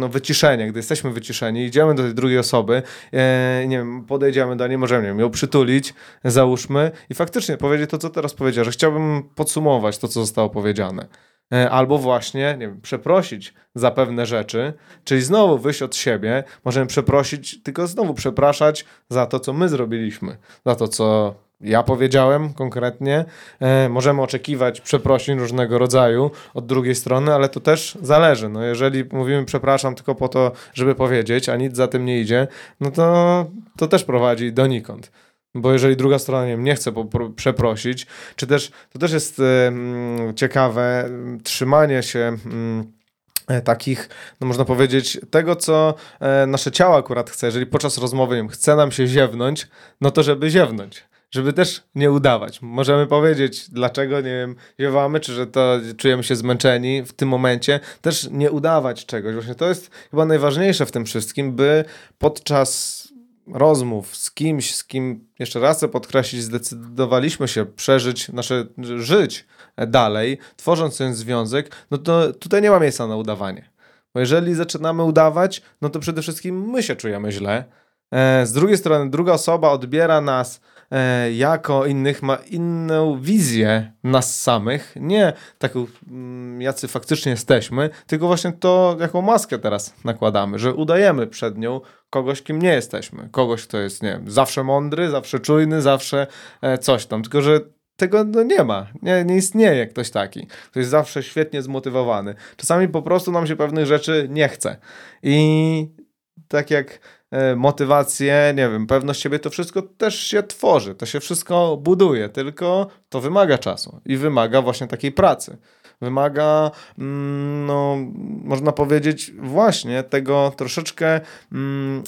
no, wyciszenia, gdy jesteśmy wyciszeni, idziemy do tej drugiej osoby, e, nie wiem, podejdziemy do niej, możemy nie wiem, ją przytulić, załóżmy i faktycznie powiedzieć to, co teraz powiedział, że chciałbym podsumować to, co zostało powiedziane. E, albo właśnie nie wiem, przeprosić za pewne rzeczy, czyli znowu wyjść od siebie, możemy przeprosić, tylko znowu przepraszać za to, co my zrobiliśmy, za to, co ja powiedziałem konkretnie. E, możemy oczekiwać przeprosin różnego rodzaju od drugiej strony, ale to też zależy. No jeżeli mówimy przepraszam tylko po to, żeby powiedzieć, a nic za tym nie idzie, no to to też prowadzi donikąd. Bo jeżeli druga strona nie, chce przeprosić, czy też to też jest ciekawe, trzymanie się. Y, takich, no można powiedzieć, tego, co e, nasze ciało akurat chce. Jeżeli podczas rozmowy wiem, chce nam się ziewnąć, no to żeby ziewnąć. Żeby też nie udawać. Możemy powiedzieć, dlaczego, nie wiem, ziewamy, czy że to czujemy się zmęczeni w tym momencie. Też nie udawać czegoś. Właśnie to jest chyba najważniejsze w tym wszystkim, by podczas rozmów z kimś, z kim, jeszcze raz chcę podkreślić, zdecydowaliśmy się przeżyć, nasze żyć dalej, tworząc ten związek, no to tutaj nie ma miejsca na udawanie. Bo jeżeli zaczynamy udawać, no to przede wszystkim my się czujemy źle. E, z drugiej strony, druga osoba odbiera nas jako innych ma inną wizję nas samych, nie taką mm, jacy faktycznie jesteśmy, tylko właśnie to, jaką maskę teraz nakładamy, że udajemy przed nią kogoś, kim nie jesteśmy. Kogoś, kto jest, nie wiem, zawsze mądry, zawsze czujny, zawsze e, coś tam, tylko że tego no, nie ma, nie, nie istnieje ktoś taki, ktoś jest zawsze świetnie zmotywowany. Czasami po prostu nam się pewnych rzeczy nie chce. I tak jak E, motywację, nie wiem, pewność siebie, to wszystko też się tworzy, to się wszystko buduje, tylko to wymaga czasu i wymaga właśnie takiej pracy. Wymaga, mm, no, można powiedzieć, właśnie tego troszeczkę mm,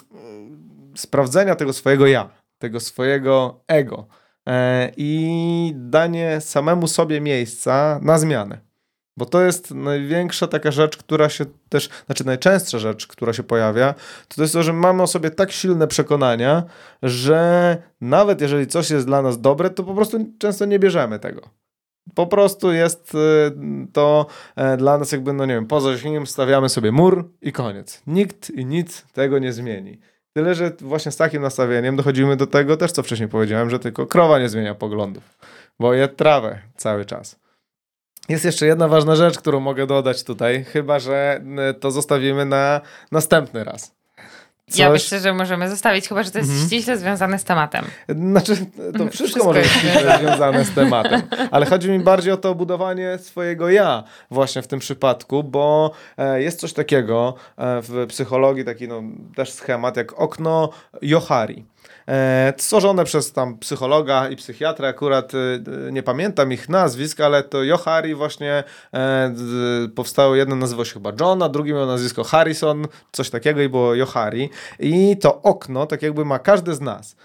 sprawdzenia tego swojego ja, tego swojego ego e, i danie samemu sobie miejsca na zmianę. Bo to jest największa taka rzecz, która się też, znaczy najczęstsza rzecz, która się pojawia, to, to jest to, że mamy o sobie tak silne przekonania, że nawet jeżeli coś jest dla nas dobre, to po prostu często nie bierzemy tego. Po prostu jest y, to e, dla nas jakby, no nie wiem, poza zasięgiem stawiamy sobie mur i koniec. Nikt i nic tego nie zmieni. Tyle, że właśnie z takim nastawieniem dochodzimy do tego też, co wcześniej powiedziałem, że tylko krowa nie zmienia poglądów, bo je trawę cały czas. Jest jeszcze jedna ważna rzecz, którą mogę dodać tutaj, chyba że to zostawimy na następny raz. Coś... Ja myślę, że możemy zostawić, chyba że to jest mhm. ściśle związane z tematem. Znaczy, to wszystko, wszystko może być ściśle związane z tematem, ale chodzi mi bardziej o to budowanie swojego ja właśnie w tym przypadku, bo e, jest coś takiego e, w psychologii, taki no, też schemat jak okno Johari. E, stworzone przez tam psychologa i psychiatra, akurat e, nie pamiętam ich nazwisk, ale to Johari właśnie e, powstało, jedno nazywało się chyba John, a drugie miało nazwisko Harrison, coś takiego i było Johari. I to okno, tak jakby ma każdy z nas,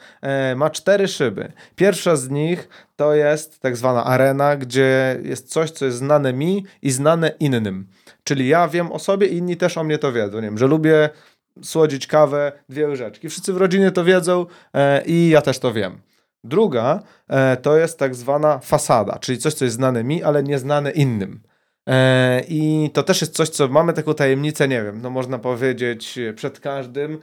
ma cztery szyby. Pierwsza z nich to jest tak zwana arena, gdzie jest coś, co jest znane mi i znane innym. Czyli ja wiem o sobie, inni też o mnie to wiedzą. Nie wiem, że lubię słodzić kawę, dwie łyżeczki. Wszyscy w rodzinie to wiedzą e, i ja też to wiem. Druga e, to jest tak zwana fasada, czyli coś, co jest znane mi, ale nieznane innym. E, I to też jest coś, co mamy taką tajemnicę, nie wiem, no można powiedzieć przed każdym,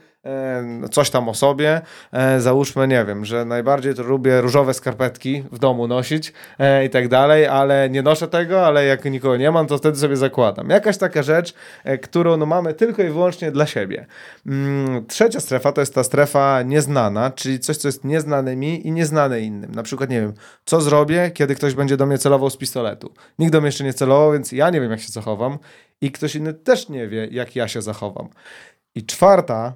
coś tam o sobie. E, załóżmy, nie wiem, że najbardziej to lubię różowe skarpetki w domu nosić e, i tak dalej, ale nie noszę tego, ale jak nikogo nie mam, to wtedy sobie zakładam. Jakaś taka rzecz, którą no, mamy tylko i wyłącznie dla siebie. Mm, trzecia strefa to jest ta strefa nieznana, czyli coś, co jest nieznane mi i nieznane innym. Na przykład, nie wiem, co zrobię, kiedy ktoś będzie do mnie celował z pistoletu. Nikt do mnie jeszcze nie celował, więc ja nie wiem, jak się zachowam i ktoś inny też nie wie, jak ja się zachowam. I czwarta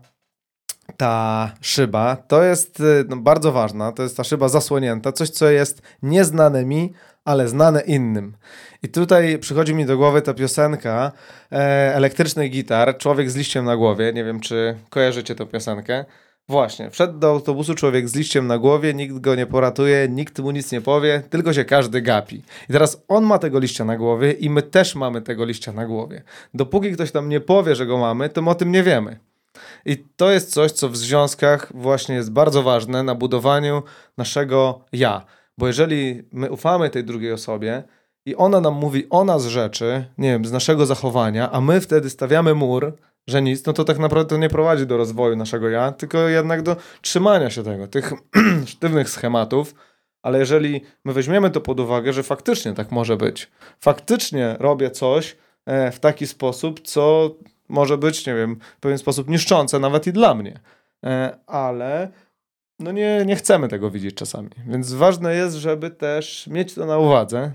ta szyba to jest y, no, bardzo ważna, to jest ta szyba zasłonięta, coś co jest nieznane mi, ale znane innym. I tutaj przychodzi mi do głowy ta piosenka e, elektryczny gitar, człowiek z liściem na głowie, nie wiem czy kojarzycie tę piosenkę. Właśnie, wszedł do autobusu człowiek z liściem na głowie, nikt go nie poratuje, nikt mu nic nie powie, tylko się każdy gapi. I teraz on ma tego liścia na głowie i my też mamy tego liścia na głowie. Dopóki ktoś tam nie powie, że go mamy, to my o tym nie wiemy. I to jest coś, co w związkach właśnie jest bardzo ważne na budowaniu naszego ja. Bo jeżeli my ufamy tej drugiej osobie i ona nam mówi o nas rzeczy, nie wiem, z naszego zachowania, a my wtedy stawiamy mur, że nic, no to tak naprawdę to nie prowadzi do rozwoju naszego ja, tylko jednak do trzymania się tego, tych sztywnych schematów. Ale jeżeli my weźmiemy to pod uwagę, że faktycznie tak może być, faktycznie robię coś e, w taki sposób, co może być, nie wiem, w pewien sposób niszczące nawet i dla mnie. E, ale no nie, nie chcemy tego widzieć czasami. Więc ważne jest, żeby też mieć to na uwadze,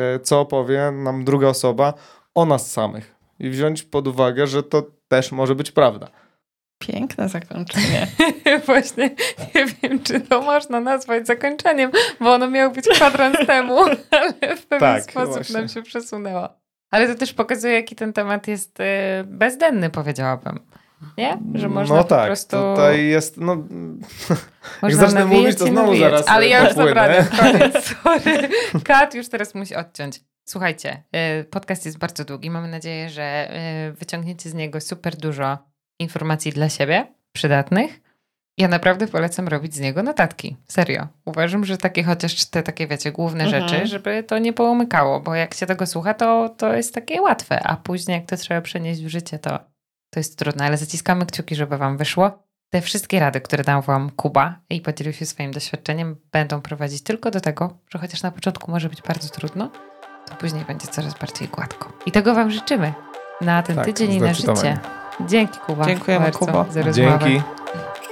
e, co powie nam druga osoba o nas samych i wziąć pod uwagę, że to też może być prawda. Piękne zakończenie. Właśnie nie wiem, czy to można nazwać zakończeniem, bo ono miało być kwadrans temu, ale w pewien tak, sposób właśnie. nam się przesunęło. Ale to też pokazuje, jaki ten temat jest y, bezdenny, powiedziałabym. Nie? Że można no tak, po prostu... tutaj jest, no... Jak zacznę mówić, to znowu nawijać. zaraz Ale ja już naprawdę, koniec, sorry. Kat już teraz musi odciąć. Słuchajcie, y, podcast jest bardzo długi. Mamy nadzieję, że y, wyciągniecie z niego super dużo informacji dla siebie, przydatnych. Ja naprawdę polecam robić z niego notatki. Serio. Uważam, że takie chociaż te takie, wiecie, główne mhm. rzeczy, żeby to nie połomykało, bo jak się tego słucha, to, to jest takie łatwe, a później jak to trzeba przenieść w życie, to, to jest trudne, ale zaciskamy kciuki, żeby wam wyszło. Te wszystkie rady, które dał wam Kuba i podzielił się swoim doświadczeniem, będą prowadzić tylko do tego, że chociaż na początku może być bardzo trudno, to później będzie coraz bardziej gładko. I tego wam życzymy na ten tak, tydzień i na życie. Dzięki Kuba. Dziękujemy bardzo Kubo. za rozmowę. Dzięki.